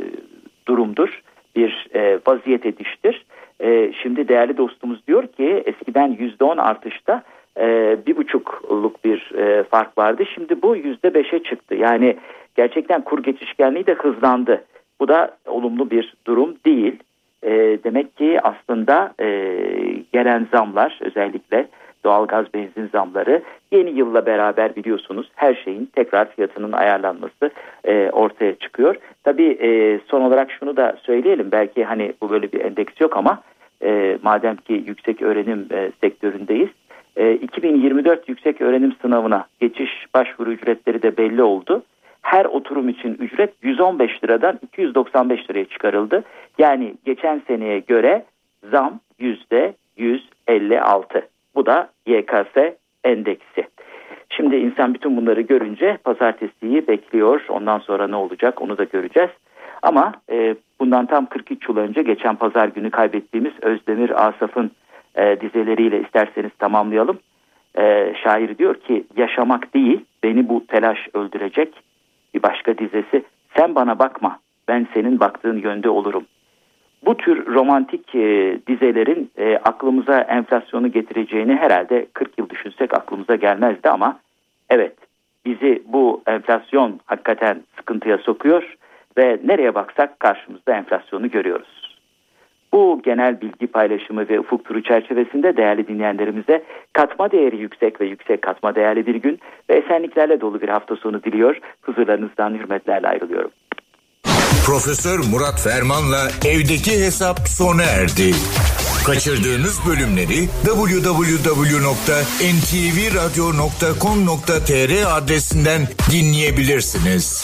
durumdur. Bir e, vaziyet ediştir. E, şimdi değerli dostumuz diyor ki eskiden %10 artışta e, bir buçukluk bir e, fark vardı. Şimdi bu yüzde beşe çıktı. Yani gerçekten kur geçişkenliği de hızlandı. Bu da olumlu bir durum değil. E, demek ki aslında e, gelen zamlar özellikle doğalgaz benzin zamları yeni yılla beraber biliyorsunuz her şeyin tekrar fiyatının ayarlanması e, ortaya çıkıyor. Tabii e, son olarak şunu da söyleyelim belki hani bu böyle bir endeks yok ama e, madem ki yüksek öğrenim e, sektöründeyiz e, 2024 yüksek öğrenim sınavına geçiş başvuru ücretleri de belli oldu. Her oturum için ücret 115 liradan 295 liraya çıkarıldı. Yani geçen seneye göre zam yüzde 156. Bu da YKS endeksi. Şimdi insan bütün bunları görünce pazartesiyi bekliyor. Ondan sonra ne olacak onu da göreceğiz. Ama e, bundan tam 43 yıl önce geçen pazar günü kaybettiğimiz Özdemir Asaf'ın e, dizeleriyle isterseniz tamamlayalım. E, şair diyor ki yaşamak değil beni bu telaş öldürecek. Bir başka dizesi sen bana bakma ben senin baktığın yönde olurum bu tür romantik e, dizelerin e, aklımıza enflasyonu getireceğini herhalde 40 yıl düşünsek aklımıza gelmezdi ama evet bizi bu enflasyon hakikaten sıkıntıya sokuyor ve nereye baksak karşımızda enflasyonu görüyoruz. Bu genel bilgi paylaşımı ve ufuk turu çerçevesinde değerli dinleyenlerimize katma değeri yüksek ve yüksek katma değerli bir gün ve esenliklerle dolu bir hafta sonu diliyor. Huzurlarınızdan hürmetlerle ayrılıyorum. Profesör Murat Ferman'la evdeki hesap sona erdi. Kaçırdığınız bölümleri www.ntvradio.com.tr adresinden dinleyebilirsiniz.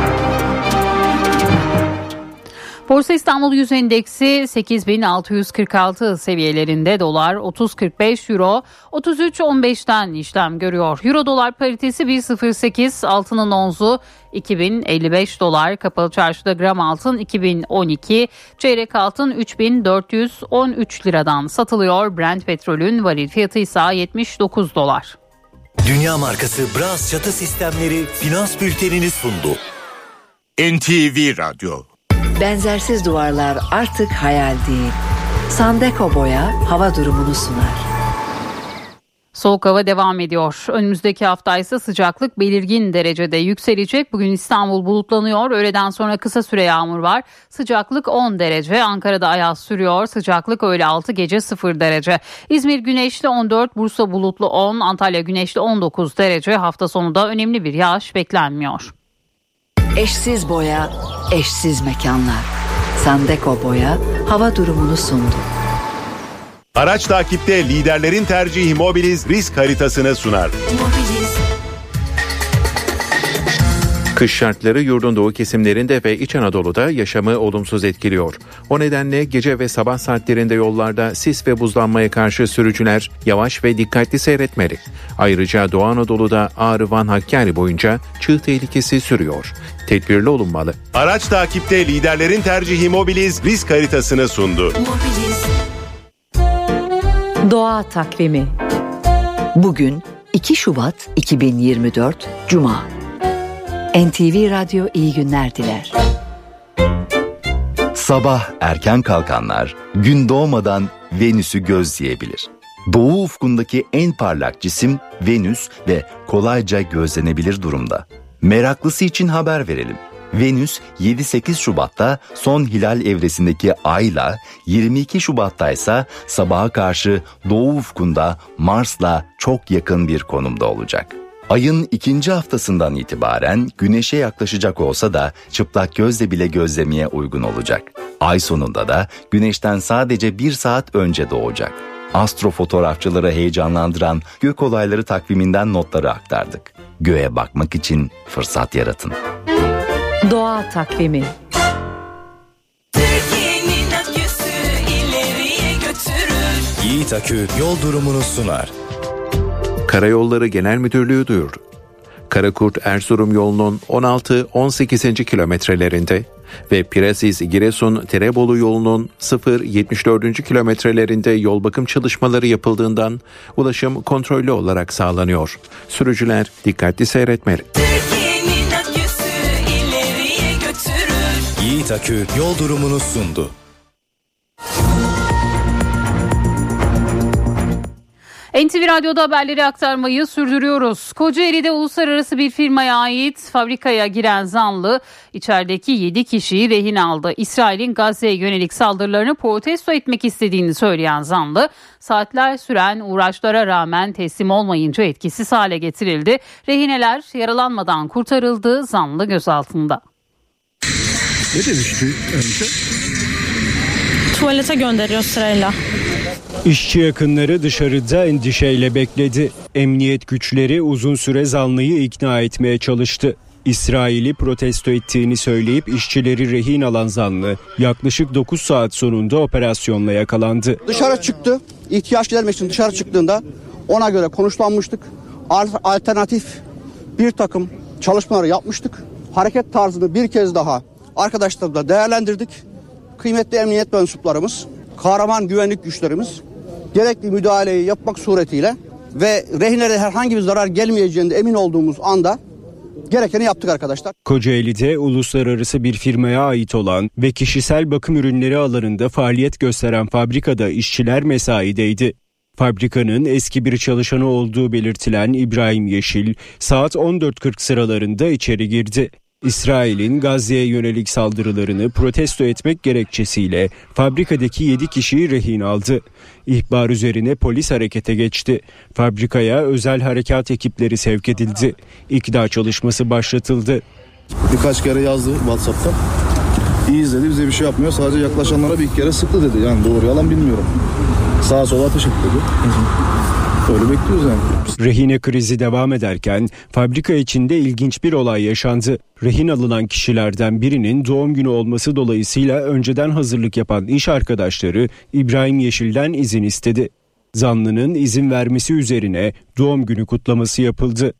Borsa İstanbul Yüz Endeksi 8646 seviyelerinde dolar 30.45 euro 33.15'ten işlem görüyor. Euro dolar paritesi 1.08 altının onzu 2055 dolar kapalı çarşıda gram altın 2012 çeyrek altın 3413 liradan satılıyor. Brent petrolün varil fiyatı ise 79 dolar. Dünya markası Bras çatı sistemleri finans bültenini sundu. NTV Radyo Benzersiz duvarlar artık hayal değil. Sandeko Boya hava durumunu sunar. Soğuk hava devam ediyor. Önümüzdeki hafta ise sıcaklık belirgin derecede yükselecek. Bugün İstanbul bulutlanıyor. Öğleden sonra kısa süre yağmur var. Sıcaklık 10 derece. Ankara'da ayaz sürüyor. Sıcaklık öğle 6 gece 0 derece. İzmir güneşli 14, Bursa bulutlu 10, Antalya güneşli 19 derece. Hafta sonu da önemli bir yağış beklenmiyor. Eşsiz boya, eşsiz mekanlar. Sandeko boya hava durumunu sundu. Araç takipte liderlerin tercihi Mobiliz risk haritasını sunar. Kış şartları yurdun doğu kesimlerinde ve İç Anadolu'da yaşamı olumsuz etkiliyor. O nedenle gece ve sabah saatlerinde yollarda sis ve buzlanmaya karşı sürücüler yavaş ve dikkatli seyretmeli. Ayrıca Doğu Anadolu'da Ağrı Van Hakkari boyunca çığ tehlikesi sürüyor. Tedbirli olunmalı. Araç takipte liderlerin tercihi Mobiliz risk haritasını sundu. Doğa takvimi. Bugün 2 Şubat 2024 Cuma. NTV Radyo iyi günler diler. Sabah erken kalkanlar gün doğmadan Venüs'ü gözleyebilir. Doğu ufkundaki en parlak cisim Venüs ve kolayca gözlenebilir durumda. Meraklısı için haber verelim. Venüs 7-8 Şubat'ta son hilal evresindeki Ay'la 22 Şubat'ta ise sabaha karşı Doğu ufkunda Mars'la çok yakın bir konumda olacak. Ayın ikinci haftasından itibaren güneşe yaklaşacak olsa da çıplak gözle bile gözlemeye uygun olacak. Ay sonunda da güneşten sadece bir saat önce doğacak. Astrofotoğrafçıları heyecanlandıran gök olayları takviminden notları aktardık. Göğe bakmak için fırsat yaratın. Doğa takvimi. Yiğit Akü yol durumunu sunar. Karayolları Genel Müdürlüğü duyurdu. Karakurt Erzurum yolunun 16-18. kilometrelerinde ve Pirasis Giresun Terebolu yolunun 0-74. kilometrelerinde yol bakım çalışmaları yapıldığından ulaşım kontrollü olarak sağlanıyor. Sürücüler dikkatli seyretmeli. Yiğit Akü yol durumunu sundu. NTV Radyo'da haberleri aktarmayı sürdürüyoruz. Kocaeli'de uluslararası bir firmaya ait fabrikaya giren zanlı içerideki 7 kişiyi rehin aldı. İsrail'in Gazze'ye yönelik saldırılarını protesto etmek istediğini söyleyen zanlı saatler süren uğraşlara rağmen teslim olmayınca etkisiz hale getirildi. Rehineler yaralanmadan kurtarıldı. Zanlı gözaltında. Ne demişti önce? Tuvalete gönderiyor sırayla. İşçi yakınları dışarıda endişeyle bekledi. Emniyet güçleri uzun süre zanlıyı ikna etmeye çalıştı. İsrail'i protesto ettiğini söyleyip işçileri rehin alan zanlı yaklaşık 9 saat sonunda operasyonla yakalandı. Dışarı çıktı. İhtiyaç gidermek için dışarı çıktığında ona göre konuşlanmıştık. Alternatif bir takım çalışmaları yapmıştık. Hareket tarzını bir kez daha arkadaşlarımızla değerlendirdik. Kıymetli emniyet mensuplarımız, kahraman güvenlik güçlerimiz gerekli müdahaleyi yapmak suretiyle ve rehinlere herhangi bir zarar gelmeyeceğinde emin olduğumuz anda gerekeni yaptık arkadaşlar. Kocaeli'de uluslararası bir firmaya ait olan ve kişisel bakım ürünleri alanında faaliyet gösteren fabrikada işçiler mesaideydi. Fabrikanın eski bir çalışanı olduğu belirtilen İbrahim Yeşil saat 14.40 sıralarında içeri girdi. İsrail'in Gazze'ye yönelik saldırılarını protesto etmek gerekçesiyle fabrikadaki 7 kişiyi rehin aldı. İhbar üzerine polis harekete geçti. Fabrikaya özel harekat ekipleri sevk edildi. İkna çalışması başlatıldı. Birkaç kere yazdı WhatsApp'ta. İyi izledi bize bir şey yapmıyor. Sadece yaklaşanlara bir kere sıktı dedi. Yani doğru yalan bilmiyorum. Sağa sola ateş etti dedi. Öyle bekliyoruz yani. Rehine krizi devam ederken fabrika içinde ilginç bir olay yaşandı. Rehin alınan kişilerden birinin doğum günü olması dolayısıyla önceden hazırlık yapan iş arkadaşları İbrahim Yeşil'den izin istedi. Zanlının izin vermesi üzerine doğum günü kutlaması yapıldı.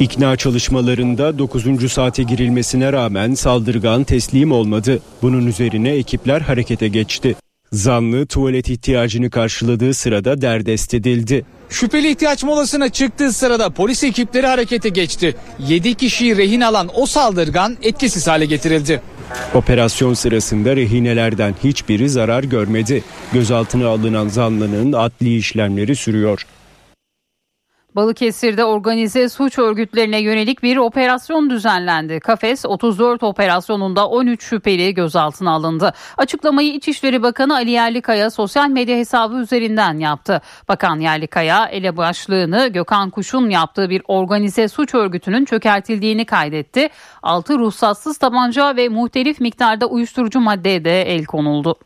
İkna çalışmalarında 9. saate girilmesine rağmen saldırgan teslim olmadı. Bunun üzerine ekipler harekete geçti. Zanlı tuvalet ihtiyacını karşıladığı sırada derdest edildi. Şüpheli ihtiyaç molasına çıktığı sırada polis ekipleri harekete geçti. 7 kişiyi rehin alan o saldırgan etkisiz hale getirildi. Operasyon sırasında rehinelerden hiçbiri zarar görmedi. Gözaltına alınan zanlının adli işlemleri sürüyor. Balıkesir'de organize suç örgütlerine yönelik bir operasyon düzenlendi. Kafes 34 operasyonunda 13 şüpheli gözaltına alındı. Açıklamayı İçişleri Bakanı Ali Yerlikaya sosyal medya hesabı üzerinden yaptı. Bakan Yerlikaya elebaşlığını Gökhan Kuş'un yaptığı bir organize suç örgütünün çökertildiğini kaydetti. 6 ruhsatsız tabanca ve muhtelif miktarda uyuşturucu maddeye de el konuldu.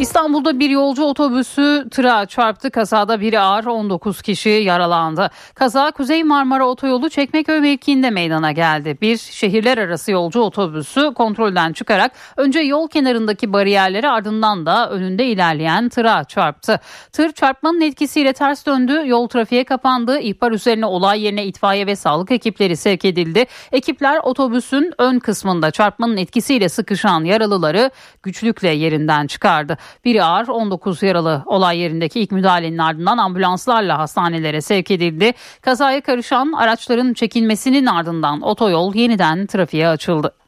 İstanbul'da bir yolcu otobüsü tırağa çarptı. Kazada biri ağır 19 kişi yaralandı. Kaza Kuzey Marmara Otoyolu Çekmeköy mevkiinde meydana geldi. Bir şehirler arası yolcu otobüsü kontrolden çıkarak önce yol kenarındaki bariyerleri ardından da önünde ilerleyen tırağa çarptı. Tır çarpmanın etkisiyle ters döndü. Yol trafiğe kapandı. İhbar üzerine olay yerine itfaiye ve sağlık ekipleri sevk edildi. Ekipler otobüsün ön kısmında çarpmanın etkisiyle sıkışan yaralıları güçlükle yerinden çıkardı. Biri ağır 19 yaralı olay yerindeki ilk müdahalenin ardından ambulanslarla hastanelere sevk edildi. Kazaya karışan araçların çekilmesinin ardından otoyol yeniden trafiğe açıldı.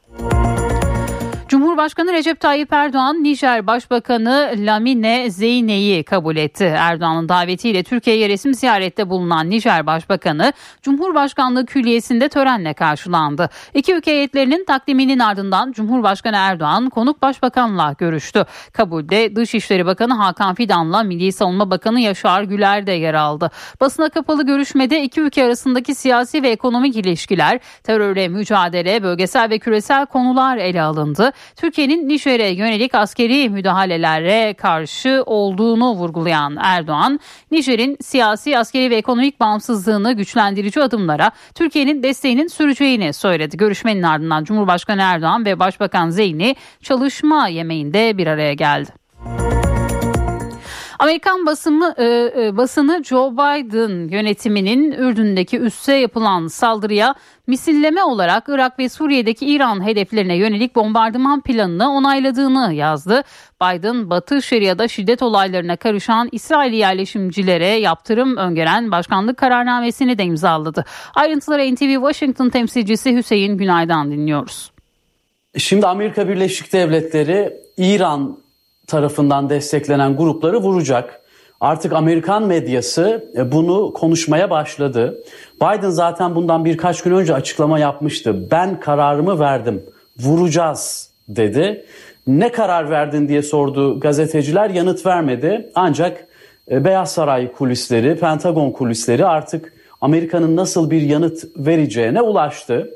Cumhurbaşkanı Recep Tayyip Erdoğan Nijer Başbakanı Lamine Zeyne'yi kabul etti. Erdoğan'ın davetiyle Türkiye'ye resim ziyarette bulunan Nijer Başbakanı Cumhurbaşkanlığı Külliyesi'nde törenle karşılandı. İki ülke heyetlerinin takdiminin ardından Cumhurbaşkanı Erdoğan konuk başbakanla görüştü. Kabulde Dışişleri Bakanı Hakan Fidan'la Milli Savunma Bakanı Yaşar Güler de yer aldı. Basına kapalı görüşmede iki ülke arasındaki siyasi ve ekonomik ilişkiler, terörle mücadele, bölgesel ve küresel konular ele alındı. Türkiye'nin Nijer'e yönelik askeri müdahalelere karşı olduğunu vurgulayan Erdoğan, Nijer'in siyasi, askeri ve ekonomik bağımsızlığını güçlendirici adımlara Türkiye'nin desteğinin süreceğini söyledi. Görüşmenin ardından Cumhurbaşkanı Erdoğan ve Başbakan Zeyni çalışma yemeğinde bir araya geldi. Amerikan basımı e, e, basını Joe Biden yönetiminin Ürdün'deki üsse yapılan saldırıya misilleme olarak Irak ve Suriye'deki İran hedeflerine yönelik bombardıman planını onayladığını yazdı. Biden Batı Şeria'da şiddet olaylarına karışan İsrail yerleşimcilere yaptırım öngören başkanlık kararnamesini de imzaladı. Ayrıntıları NTV Washington temsilcisi Hüseyin Günay'dan dinliyoruz. Şimdi Amerika Birleşik Devletleri İran tarafından desteklenen grupları vuracak. Artık Amerikan medyası e, bunu konuşmaya başladı. Biden zaten bundan birkaç gün önce açıklama yapmıştı. Ben kararımı verdim. Vuracağız dedi. Ne karar verdin diye sordu gazeteciler yanıt vermedi. Ancak e, Beyaz Saray kulisleri, Pentagon kulisleri artık Amerika'nın nasıl bir yanıt vereceğine ulaştı.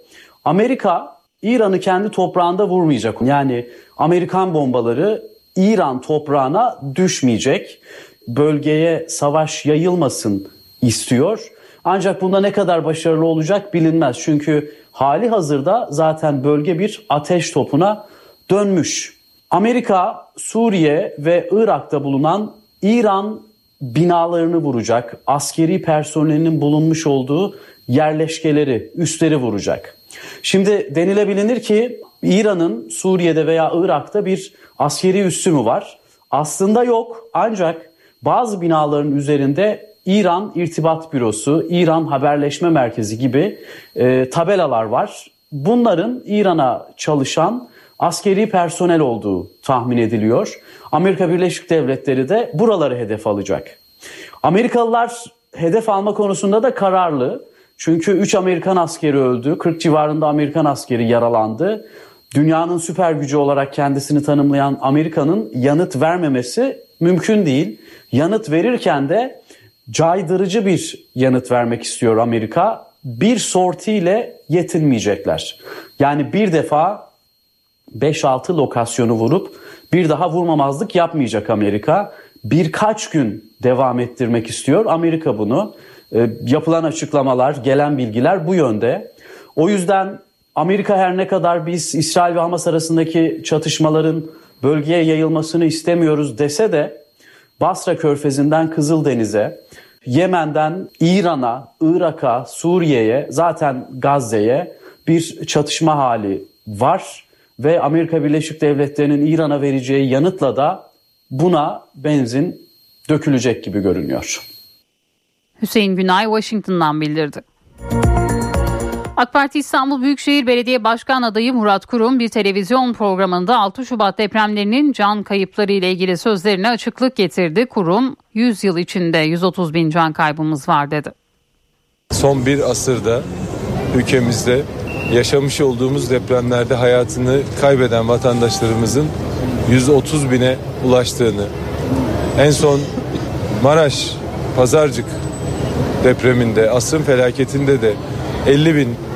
Amerika İran'ı kendi toprağında vurmayacak. Yani Amerikan bombaları İran toprağına düşmeyecek. Bölgeye savaş yayılmasın istiyor. Ancak bunda ne kadar başarılı olacak bilinmez. Çünkü hali hazırda zaten bölge bir ateş topuna dönmüş. Amerika, Suriye ve Irak'ta bulunan İran binalarını vuracak. Askeri personelinin bulunmuş olduğu yerleşkeleri, üstleri vuracak. Şimdi denilebilir ki İran'ın Suriye'de veya Irak'ta bir askeri üssü mü var? Aslında yok ancak bazı binaların üzerinde İran İrtibat Bürosu, İran Haberleşme Merkezi gibi e, tabelalar var. Bunların İran'a çalışan askeri personel olduğu tahmin ediliyor. Amerika Birleşik Devletleri de buraları hedef alacak. Amerikalılar hedef alma konusunda da kararlı. Çünkü 3 Amerikan askeri öldü, 40 civarında Amerikan askeri yaralandı dünyanın süper gücü olarak kendisini tanımlayan Amerika'nın yanıt vermemesi mümkün değil. Yanıt verirken de caydırıcı bir yanıt vermek istiyor Amerika. Bir sortiyle yetinmeyecekler. Yani bir defa 5-6 lokasyonu vurup bir daha vurmamazlık yapmayacak Amerika. Birkaç gün devam ettirmek istiyor Amerika bunu. E, yapılan açıklamalar, gelen bilgiler bu yönde. O yüzden Amerika her ne kadar biz İsrail ve Hamas arasındaki çatışmaların bölgeye yayılmasını istemiyoruz dese de Basra Körfezi'nden Kızıldeniz'e, Yemen'den İran'a, Irak'a, Suriye'ye, zaten Gazze'ye bir çatışma hali var ve Amerika Birleşik Devletleri'nin İran'a vereceği yanıtla da buna benzin dökülecek gibi görünüyor. Hüseyin Günay Washington'dan bildirdi. AK Parti İstanbul Büyükşehir Belediye Başkan adayı Murat Kurum bir televizyon programında 6 Şubat depremlerinin can kayıpları ile ilgili sözlerine açıklık getirdi. Kurum 100 yıl içinde 130 bin can kaybımız var dedi. Son bir asırda ülkemizde yaşamış olduğumuz depremlerde hayatını kaybeden vatandaşlarımızın 130 bine ulaştığını, en son Maraş, Pazarcık depreminde, asrın felaketinde de 50 bin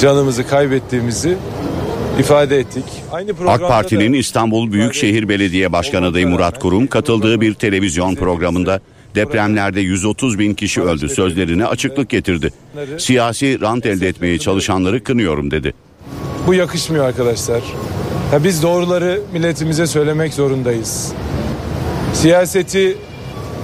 canımızı kaybettiğimizi ifade ettik. Aynı AK Parti'nin İstanbul Büyükşehir Belediye Başkanı adayı Murat Kurum katıldığı bir televizyon programında depremlerde 130 bin kişi öldü sözlerine açıklık getirdi. Siyasi rant elde etmeye çalışanları kınıyorum dedi. Bu yakışmıyor arkadaşlar. Ya biz doğruları milletimize söylemek zorundayız. Siyaseti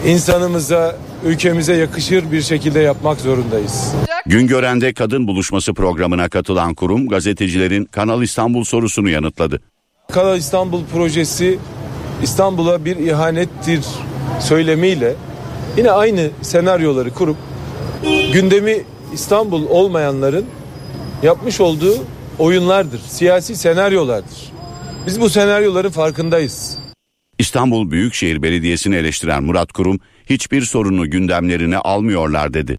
insanımıza, ülkemize yakışır bir şekilde yapmak zorundayız. Güngören'de kadın buluşması programına katılan kurum gazetecilerin Kanal İstanbul sorusunu yanıtladı. Kanal İstanbul projesi İstanbul'a bir ihanettir söylemiyle yine aynı senaryoları kurup gündemi İstanbul olmayanların yapmış olduğu oyunlardır, siyasi senaryolardır. Biz bu senaryoların farkındayız. İstanbul Büyükşehir Belediyesi'ni eleştiren Murat Kurum hiçbir sorunu gündemlerine almıyorlar dedi.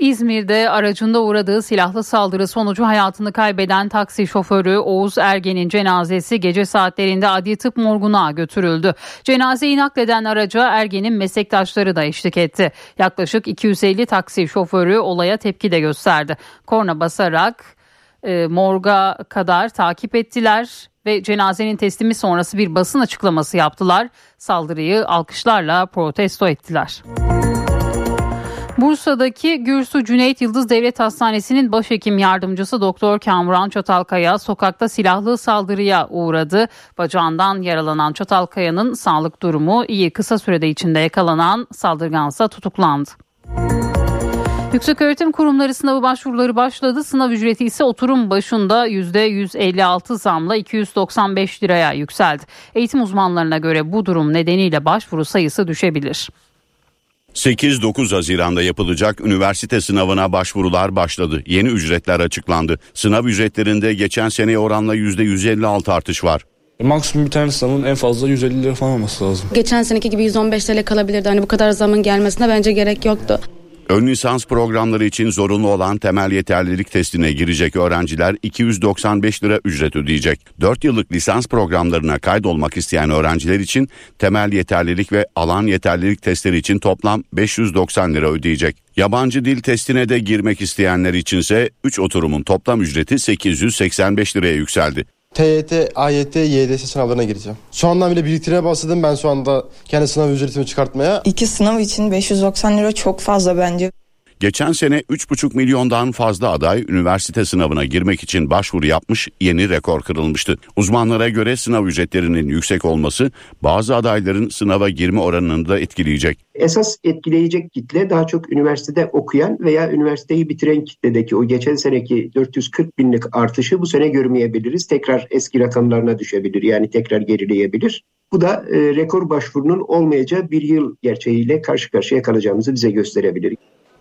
İzmir'de aracında uğradığı silahlı saldırı sonucu hayatını kaybeden taksi şoförü Oğuz Ergen'in cenazesi gece saatlerinde adli tıp morguna götürüldü. Cenazeyi nakleden araca Ergen'in meslektaşları da eşlik etti. Yaklaşık 250 taksi şoförü olaya tepki de gösterdi. Korna basarak e, morga kadar takip ettiler ve cenazenin teslimi sonrası bir basın açıklaması yaptılar. Saldırıyı alkışlarla protesto ettiler. Bursa'daki Gürsu Cüneyt Yıldız Devlet Hastanesi'nin başhekim yardımcısı Doktor Kamuran Çatalkaya sokakta silahlı saldırıya uğradı. Bacağından yaralanan Çatalkaya'nın sağlık durumu iyi kısa sürede içinde yakalanan saldırgansa tutuklandı. Yükseköğretim kurumları sınavı başvuruları başladı. Sınav ücreti ise oturum başında %156 zamla 295 liraya yükseldi. Eğitim uzmanlarına göre bu durum nedeniyle başvuru sayısı düşebilir. 8-9 Haziran'da yapılacak üniversite sınavına başvurular başladı. Yeni ücretler açıklandı. Sınav ücretlerinde geçen seneye oranla %156 artış var. Maksimum bir tane sınavın en fazla 150 lira falan olması lazım. Geçen seneki gibi 115 TL kalabilirdi. Hani bu kadar zamın gelmesine bence gerek yoktu. Ön lisans programları için zorunlu olan temel yeterlilik testine girecek öğrenciler 295 lira ücret ödeyecek. 4 yıllık lisans programlarına kaydolmak isteyen öğrenciler için temel yeterlilik ve alan yeterlilik testleri için toplam 590 lira ödeyecek. Yabancı dil testine de girmek isteyenler içinse 3 oturumun toplam ücreti 885 liraya yükseldi. TYT, AYT, YDS sınavlarına gireceğim. Şu andan bile biriktirmeye başladım ben şu anda kendi sınav ücretimi çıkartmaya. İki sınav için 590 lira çok fazla bence. Geçen sene 3,5 milyondan fazla aday üniversite sınavına girmek için başvuru yapmış, yeni rekor kırılmıştı. Uzmanlara göre sınav ücretlerinin yüksek olması bazı adayların sınava girme oranını da etkileyecek. Esas etkileyecek kitle daha çok üniversitede okuyan veya üniversiteyi bitiren kitledeki o geçen seneki 440 binlik artışı bu sene görmeyebiliriz. Tekrar eski rakamlarına düşebilir yani tekrar gerileyebilir. Bu da e, rekor başvurunun olmayacağı bir yıl gerçeğiyle karşı karşıya kalacağımızı bize gösterebilir.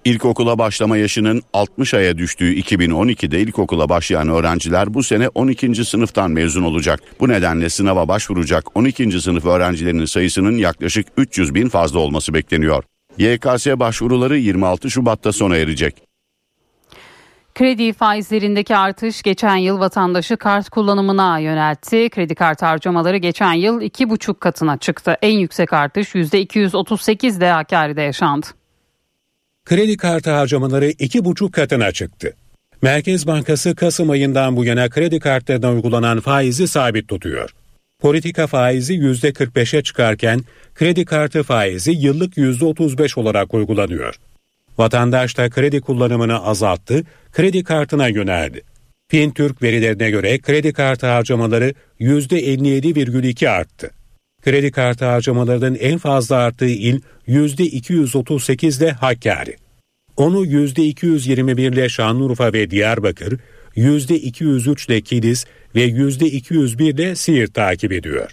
İlkokula başlama yaşının 60 aya düştüğü 2012'de ilkokula başlayan öğrenciler bu sene 12. sınıftan mezun olacak. Bu nedenle sınava başvuracak 12. sınıf öğrencilerinin sayısının yaklaşık 300 bin fazla olması bekleniyor. YKS başvuruları 26 Şubat'ta sona erecek. Kredi faizlerindeki artış geçen yıl vatandaşı kart kullanımına yöneltti. Kredi kartı harcamaları geçen yıl 2,5 katına çıktı. En yüksek artış %238 de Hakkari'de yaşandı. Kredi kartı harcamaları 2,5 katına çıktı. Merkez Bankası Kasım ayından bu yana kredi kartlarına uygulanan faizi sabit tutuyor. Politika faizi %45'e çıkarken kredi kartı faizi yıllık %35 olarak uygulanıyor. Vatandaş da kredi kullanımını azalttı, kredi kartına yöneldi. Fintürk verilerine göre kredi kartı harcamaları %57,2 arttı. Kredi kartı harcamalarının en fazla arttığı il %238 ile Hakkari. Onu %221 ile Şanlıurfa ve Diyarbakır, %203 ile Kilis ve %201 ile Siirt takip ediyor.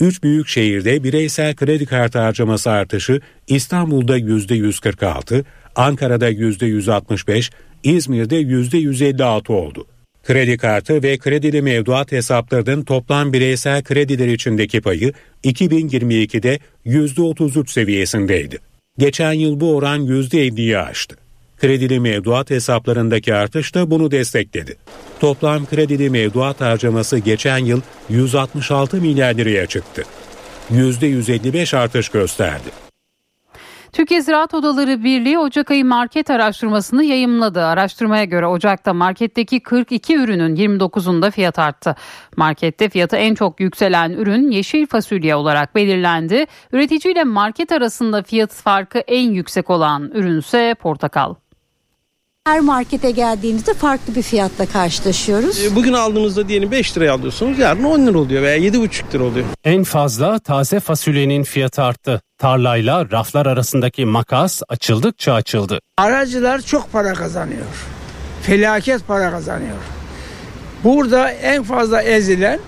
Üç büyük şehirde bireysel kredi kartı harcaması artışı İstanbul'da %146, Ankara'da %165, İzmir'de %156 oldu. Kredi kartı ve kredili mevduat hesaplarının toplam bireysel krediler içindeki payı 2022'de %33 seviyesindeydi. Geçen yıl bu oran %50'yi aştı. Kredili mevduat hesaplarındaki artış da bunu destekledi. Toplam kredili mevduat harcaması geçen yıl 166 milyar liraya çıktı. %155 artış gösterdi. Türkiye Ziraat Odaları Birliği Ocak ayı market araştırmasını yayımladı. Araştırmaya göre Ocak'ta marketteki 42 ürünün 29'unda fiyat arttı. Markette fiyatı en çok yükselen ürün yeşil fasulye olarak belirlendi. Üretici ile market arasında fiyat farkı en yüksek olan ürünse portakal. Her markete geldiğimizde farklı bir fiyatla karşılaşıyoruz. E, bugün aldığınızda diyelim 5 liraya alıyorsunuz yarın 10 lira oluyor veya 7,5 lira oluyor. En fazla taze fasulyenin fiyatı arttı. Tarlayla raflar arasındaki makas açıldıkça açıldı. Aracılar çok para kazanıyor. Felaket para kazanıyor. Burada en fazla ezilen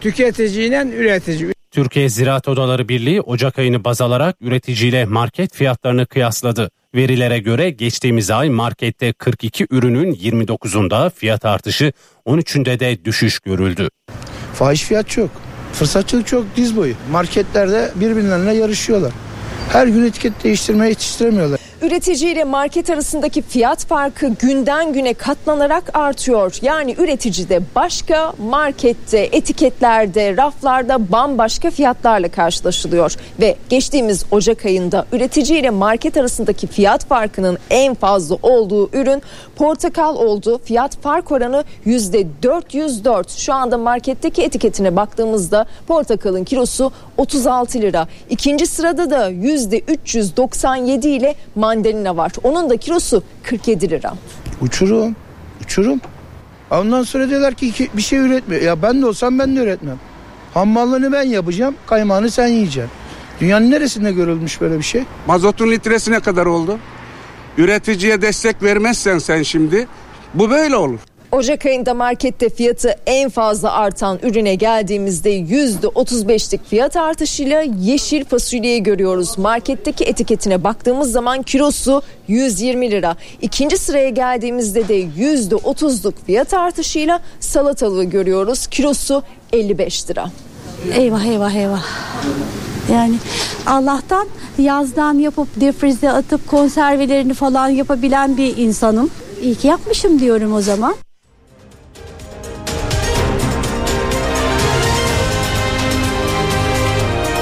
tüketiciyle üretici. Türkiye Ziraat Odaları Birliği Ocak ayını baz alarak üreticiyle market fiyatlarını kıyasladı. Verilere göre geçtiğimiz ay markette 42 ürünün 29'unda fiyat artışı 13'ünde de düşüş görüldü. Fahiş fiyat çok. Fırsatçılık çok diz boyu. Marketlerde birbirlerine yarışıyorlar. Her gün etiket değiştirmeye yetiştiremiyorlar. Üretici ile market arasındaki fiyat farkı günden güne katlanarak artıyor. Yani üreticide başka, markette, etiketlerde, raflarda bambaşka fiyatlarla karşılaşılıyor. Ve geçtiğimiz Ocak ayında üretici ile market arasındaki fiyat farkının en fazla olduğu ürün portakal oldu. Fiyat fark oranı %404. Şu anda marketteki etiketine baktığımızda portakalın kilosu 36 lira. İkinci sırada da %397 ile mandalina var. Onun da kilosu 47 lira. Uçurum. Uçurum. Ondan sonra diyorlar ki iki- bir şey üretmiyor. Ya ben de olsam ben de üretmem. Hammallığını ben yapacağım. Kaymağını sen yiyeceksin. Dünyanın neresinde görülmüş böyle bir şey? Mazotun litresi ne kadar oldu? Üreticiye destek vermezsen sen şimdi bu böyle olur. Ocak ayında markette fiyatı en fazla artan ürüne geldiğimizde %35'lik fiyat artışıyla yeşil fasulyeyi görüyoruz. Marketteki etiketine baktığımız zaman kilosu 120 lira. İkinci sıraya geldiğimizde de %30'luk fiyat artışıyla salatalığı görüyoruz. Kilosu 55 lira. Eyvah eyvah eyvah. Yani Allah'tan yazdan yapıp defrize atıp konservelerini falan yapabilen bir insanım. İyi ki yapmışım diyorum o zaman.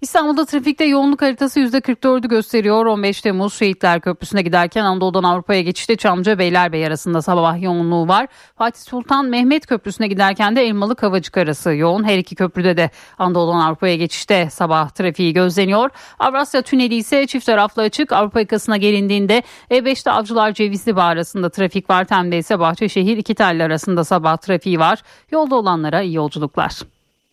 İstanbul'da trafikte yoğunluk haritası %44'ü gösteriyor. 15 Temmuz Şehitler Köprüsü'ne giderken Anadolu'dan Avrupa'ya geçişte Çamlıca Beylerbeyi arasında sabah yoğunluğu var. Fatih Sultan Mehmet Köprüsü'ne giderken de Elmalı Kavacık arası yoğun. Her iki köprüde de Anadolu'dan Avrupa'ya geçişte sabah trafiği gözleniyor. Avrasya Tüneli ise çift taraflı açık. Avrupa yakasına gelindiğinde E5'te Avcılar Cevizli Bağ arasında trafik var. Tem'de ise Bahçeşehir iki telli arasında sabah trafiği var. Yolda olanlara iyi yolculuklar.